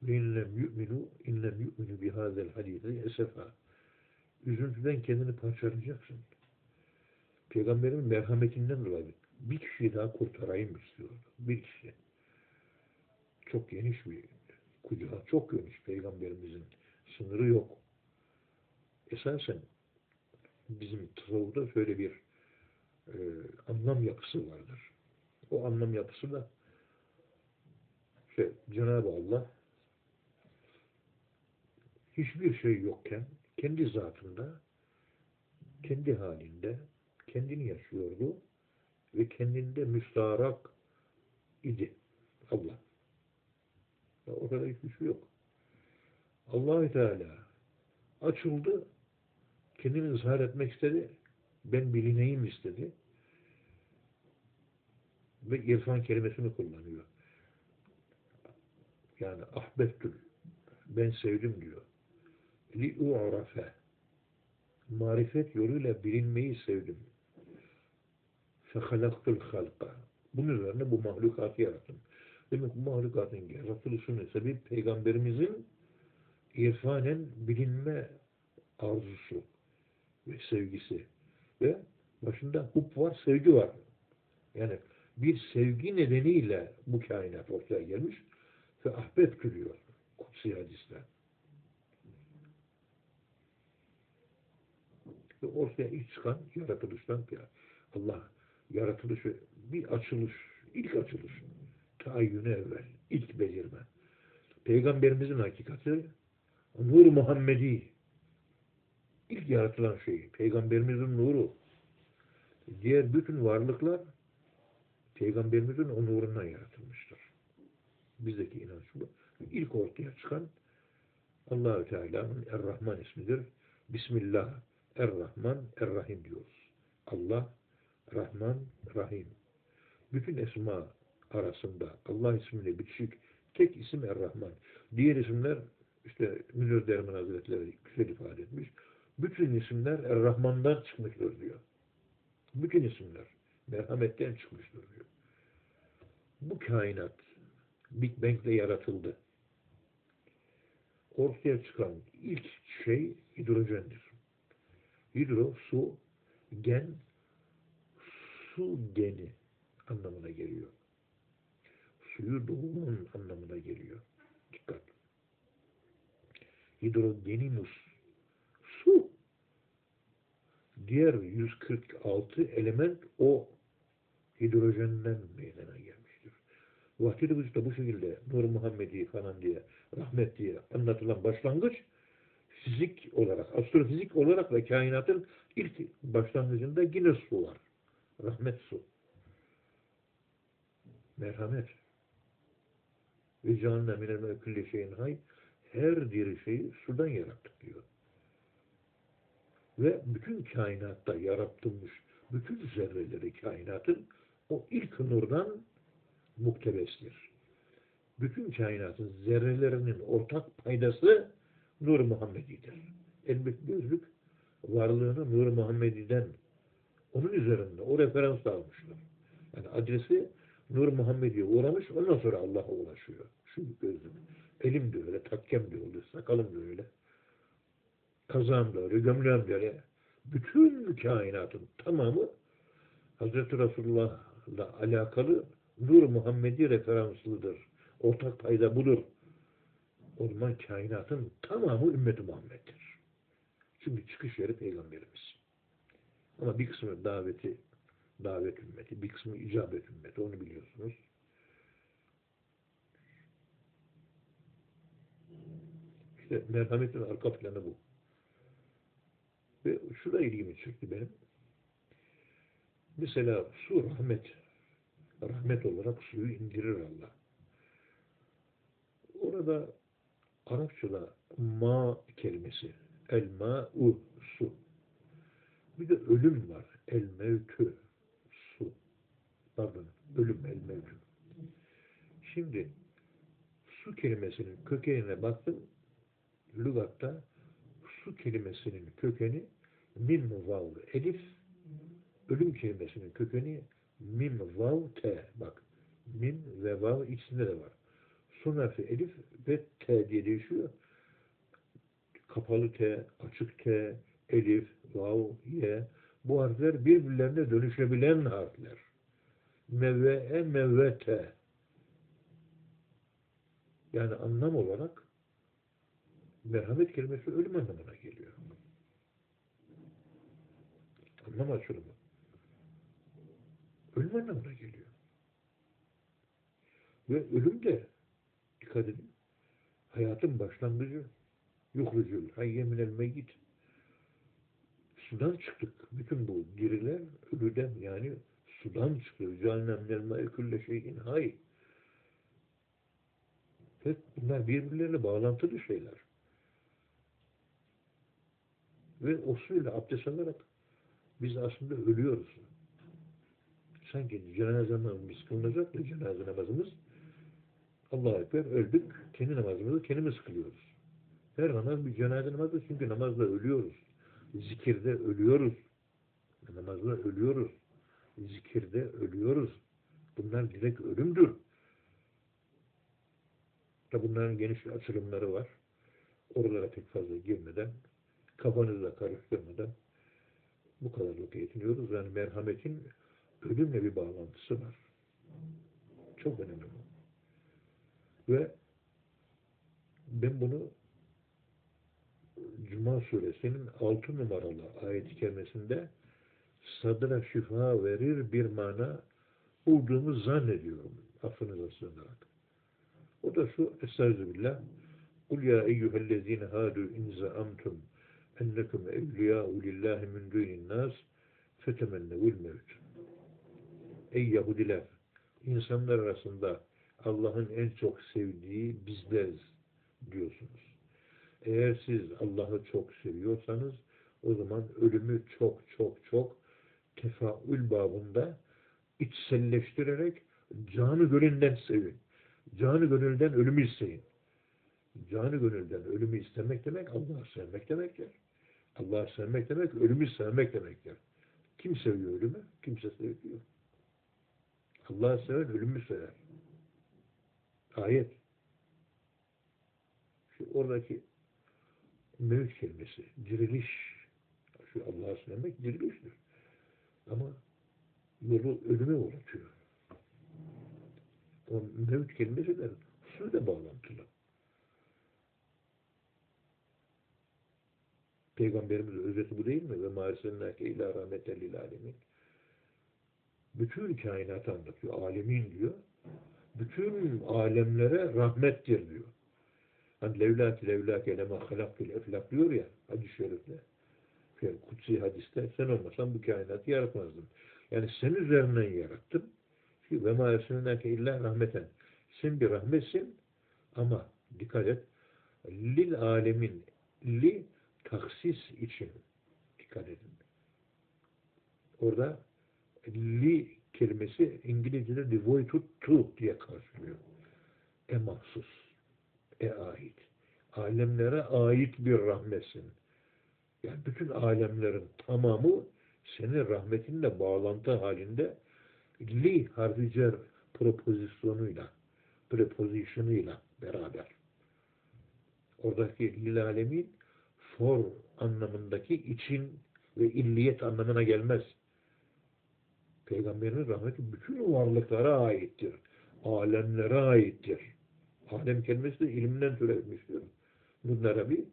İnlem yu'minu, inlem yu'minu bihâzel hadîse esefa. Üzüntüden kendini parçalayacaksın. Peygamberin merhametinden dolayı bir kişiyi daha kurtarayım istiyor. Bir kişi. Çok geniş bir kucağı çok geniş peygamberimizin. Sınırı yok. Esasen bizim tasavvufta şöyle bir e, anlam yapısı vardır. O anlam yapısı da şey, Cenab-ı Allah hiçbir şey yokken kendi zatında kendi halinde kendini yaşıyordu ve kendinde müstarak idi Allah. Ya orada hiçbir şey yok. allah Teala açıldı, kendini ızhar etmek istedi, ben bilineyim istedi ve irfan kelimesini kullanıyor. Yani ahbettül, ben sevdim diyor li'u'rafe marifet yoluyla bilinmeyi sevdim. Fehalaktul halka. Bunun üzerine bu mahlukatı yarattım. Demek bu mahlukatın yaratılışının sebebi peygamberimizin irfanen bilinme arzusu ve sevgisi ve başında hub var, sevgi var. Yani bir sevgi nedeniyle bu kainat ortaya gelmiş ve ahbet diyor kutsi hadisten. Ve ortaya ilk çıkan yaratılıştan ya Allah yaratılışı bir açılış, ilk açılış taayyünü evvel, ilk belirme. Peygamberimizin hakikati Nur Muhammedi ilk yaratılan şey. Peygamberimizin nuru. Diğer bütün varlıklar Peygamberimizin o nurundan yaratılmıştır. Bizdeki inanç bu. İlk ortaya çıkan Allahü Teala'nın Er-Rahman ismidir. Bismillah Er-Rahman Er-Rahim diyoruz. Allah Rahman Rahim. Bütün esma arasında Allah ismiyle bitişik tek isim Er-Rahman. Diğer isimler işte Münir Derman Hazretleri güzel ifade etmiş. Bütün isimler Er-Rahman'dan çıkmıştır diyor. Bütün isimler merhametten çıkmıştır diyor. Bu kainat Big Bang'le yaratıldı. Ortaya çıkan ilk şey hidrojendir. Hidro, su, gen, su geni anlamına geliyor. Suyu doğumun anlamına geliyor. Dikkat. Hidrogenimus su. Diğer 146 element o hidrojenden meydana gelmiştir. Vahid-i Vücud'da bu şekilde Nur Muhammedi falan diye, rahmet diye anlatılan başlangıç fizik olarak, astrofizik olarak ve kainatın ilk başlangıcında yine su var. Rahmet su. Merhamet. Ve canına minel külli şeyin hay her diri şeyi sudan yarattık diyor. Ve bütün kainatta yaratılmış bütün zerreleri kainatın o ilk nurdan muktebestir. Bütün kainatın zerrelerinin ortak paydası Nur Muhammedi'dir. Elbette gözlük varlığını Nur Muhammedi'den onun üzerinde o referans almışlar. Yani adresi Nur Muhammedi'ye uğramış ondan sonra Allah'a ulaşıyor. Şu gözlük. Elim de öyle, takkem de öyle, sakalım da öyle. Kazağım da öyle, gömleğim de öyle. Bütün kainatın tamamı Hazreti Resulullah'la alakalı Nur Muhammedi referanslıdır. Ortak payda budur. O zaman kainatın tamamı ümmeti Muhammed'dir. Çünkü çıkış yeri Peygamberimiz. Ama bir kısmı daveti, davet ümmeti, bir kısmı icabet ümmeti, onu biliyorsunuz. İşte merhametin arka planı bu. Ve şurada ilgimi çekti benim. Mesela su rahmet. Rahmet olarak suyu indirir Allah. Orada Arapçada ma kelimesi. El ma'u su. Bir de ölüm var. El mevtü su. Pardon. Ölüm el mevtü. Şimdi su kelimesinin kökenine baktım. Lügatta su kelimesinin kökeni mim vav elif ölüm kelimesinin kökeni mim vav t bak mim ve vav ikisinde de var. Son harfi elif ve t diye değişiyor. Kapalı t, açık t, elif, vav, ye bu harfler birbirlerine dönüşebilen harfler. Mevve'e mevvete yani anlam olarak merhamet kelimesi ölüm anlamına geliyor. Anlam açılımı. Ölüm anlamına geliyor. Ve ölüm de dikkat edin hayatın başlangıcı yuhrucul hayye minel meyyit sudan çıktık. Bütün bu diriler ölüden yani sudan çıkıyor. Cehennem minel me'e külle şeyin hay. Ve bunlar birbirlerine bağlantılı şeyler. Ve o suyla abdest alarak biz aslında ölüyoruz. Sanki cenaze namazımız kılınacak da cenaze namazımız Allah'a Ekber öldük. Kendi namazımızı kendimiz kılıyoruz. Her namaz bir cenaze namazı çünkü namazda ölüyoruz. Zikirde ölüyoruz. Namazda ölüyoruz. Zikirde ölüyoruz. Bunlar direkt ölümdür. Da bunların geniş açılımları var. Oralara pek fazla girmeden, kafanızı da karıştırmadan bu kadarlık yetiniyoruz. Yani merhametin ölümle bir bağlantısı var. Çok önemli. Ve ben bunu Cuma suresinin 6 numaralı ayet-i kerimesinde sadıra şifa verir bir mana olduğumu zannediyorum. Affınıza sığınarak. O da şu Estağfirullah Kul ya eyyühellezine hâdû in zaamtum ennekum evliyâ'u lillahi min dûnin nâs fetemennevul mevt. Ey Yahudiler! insanlar arasında Allah'ın en çok sevdiği bizleriz diyorsunuz. Eğer siz Allah'ı çok seviyorsanız o zaman ölümü çok çok çok tefaül babında içselleştirerek canı gönülden sevin. Canı gönülden ölümü isteyin. Canı gönülden ölümü istemek demek Allah'ı sevmek demektir. Allah'ı sevmek demek ölümü sevmek demektir. Kim seviyor ölümü? Kimse sevmiyor. Allah'ı seven ölümü sever. Ayet. Şu oradaki mevt kelimesi, diriliş. Şu Allah'ı sevmek diriliştir. Ama yolu ölüme uğratıyor. O mevt kelimesi de suyla bağlantılı. Peygamberimizin özeti bu değil mi? Ve mârisennâke ilâ rahmeten lil. Bütün kainatı anlatıyor. Alemin diyor. Bütün alemlere rahmettir diyor. Hani levlâki levlâke lema halaktul eflak diyor ya hadis-i şerifte. Yani kutsi hadiste sen olmasan bu kainatı yaratmazdım. Yani sen üzerinden yarattım. Ve mâ ersennâke illa rahmeten. Sen bir rahmetsin ama dikkat et lil alemin li taksis için dikkat edin. Orada li kelimesi İngilizce'de devoted to diye karşılıyor. E mahsus. E ait. Alemlere ait bir rahmetsin. Yani bütün alemlerin tamamı senin rahmetinle bağlantı halinde li harfi cer propozisyonuyla prepositionuyla beraber. Oradaki lil alemin for anlamındaki için ve illiyet anlamına gelmez. Peygamberin rahmeti bütün varlıklara aittir. Alemlere aittir. Alem kelimesi de ilimden türemiştir. Bunlara bir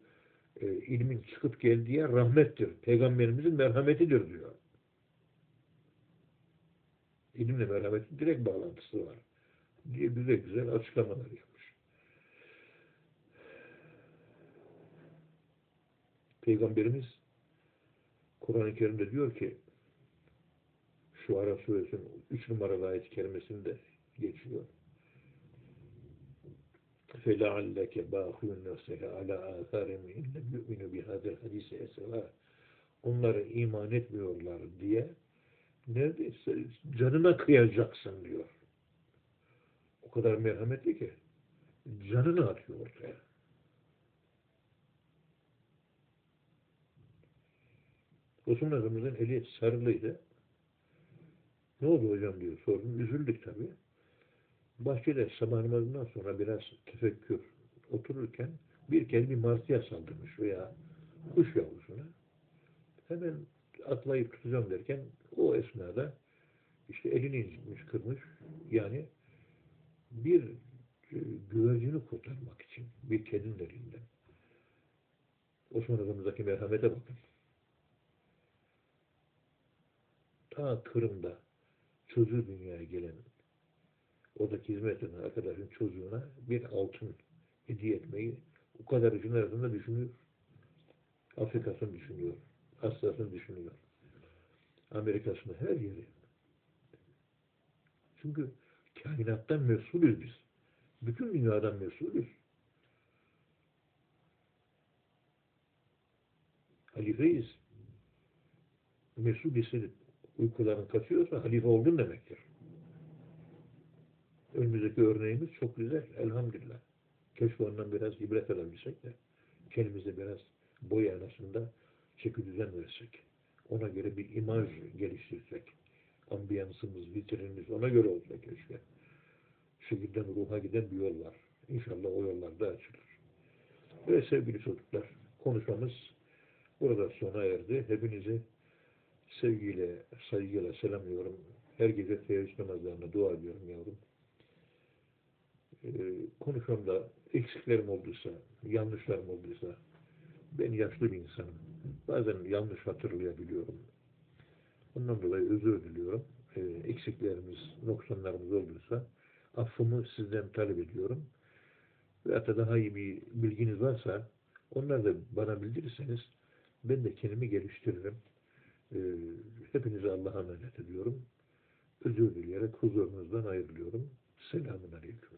e, ilmin çıkıp geldiği rahmettir. Peygamberimizin merhametidir diyor. İlimle merhametin direkt bağlantısı var. Diye bize güzel açıklamalar yapmış. Peygamberimiz Kur'an-ı Kerim'de diyor ki şu Ara suresinin 3 numaralı ayet-i kerimesinde geçiyor. فَلَعَلَّكَ بَاخُونَ نَفْسَكَ عَلَى آثَارِهِمْ اِنْ لَمْ يُؤْمِنُوا بِهَذَا الْحَدِيثِ اَسَوَا Onlara iman etmiyorlar diye neredeyse canına kıyacaksın diyor. O kadar merhametli ki canını atıyor ortaya. Osman Efendimiz'in eli sarılıydı. Ne oldu hocam diyor sordum. Üzüldük tabii. Bahçede sabah namazından sonra biraz tefekkür otururken bir kez bir martıya saldırmış veya kuş yavrusuna. Hemen atlayıp tutacağım derken o esnada işte elini incitmiş, kırmış. Yani bir e, güvercini kurtarmak için bir kedinin elinden. Osman Efendimiz'deki merhamete bakın. Ta Kırım'da çocuğu dünyaya gelen oradaki hizmet eden arkadaşın çocuğuna bir altın hediye etmeyi o kadar işin arasında düşünüyor. Afrika'sını düşünüyor. Asya'sını düşünüyor. Amerika'sını her yeri. Çünkü kainattan mesulüz biz. Bütün dünyadan mesulüz. Halifeyiz. Mesul hissedip uykuların kaçıyorsa halife oldun demektir. Önümüzdeki örneğimiz çok güzel. Elhamdülillah. Keşke ondan biraz ibret alabilsek de kendimize biraz boy arasında çeki düzen versek. Ona göre bir imaj geliştirsek. Ambiyansımız, vitrinimiz ona göre olsa keşke. Şekilden ruha giden bir yol var. İnşallah o yollarda açılır. Ve sevgili çocuklar, konuşmamız burada sona erdi. Hepinizi sevgiyle, saygıyla selamlıyorum. Her gece teheccüd namazlarına dua ediyorum yavrum. Ee, konuşmamda eksiklerim olduysa, yanlışlarım olduysa, ben yaşlı bir insanım. Bazen yanlış hatırlayabiliyorum. Ondan dolayı özür diliyorum. Ee, eksiklerimiz, noksanlarımız olduysa affımı sizden talep ediyorum. Veyahut da daha iyi bir bilginiz varsa onları da bana bildirirseniz ben de kendimi geliştiririm. Ee, hepinize Allah'a emanet ediyorum. Özür dileyerek huzurunuzdan ayrılıyorum. Selamun Aleyküm.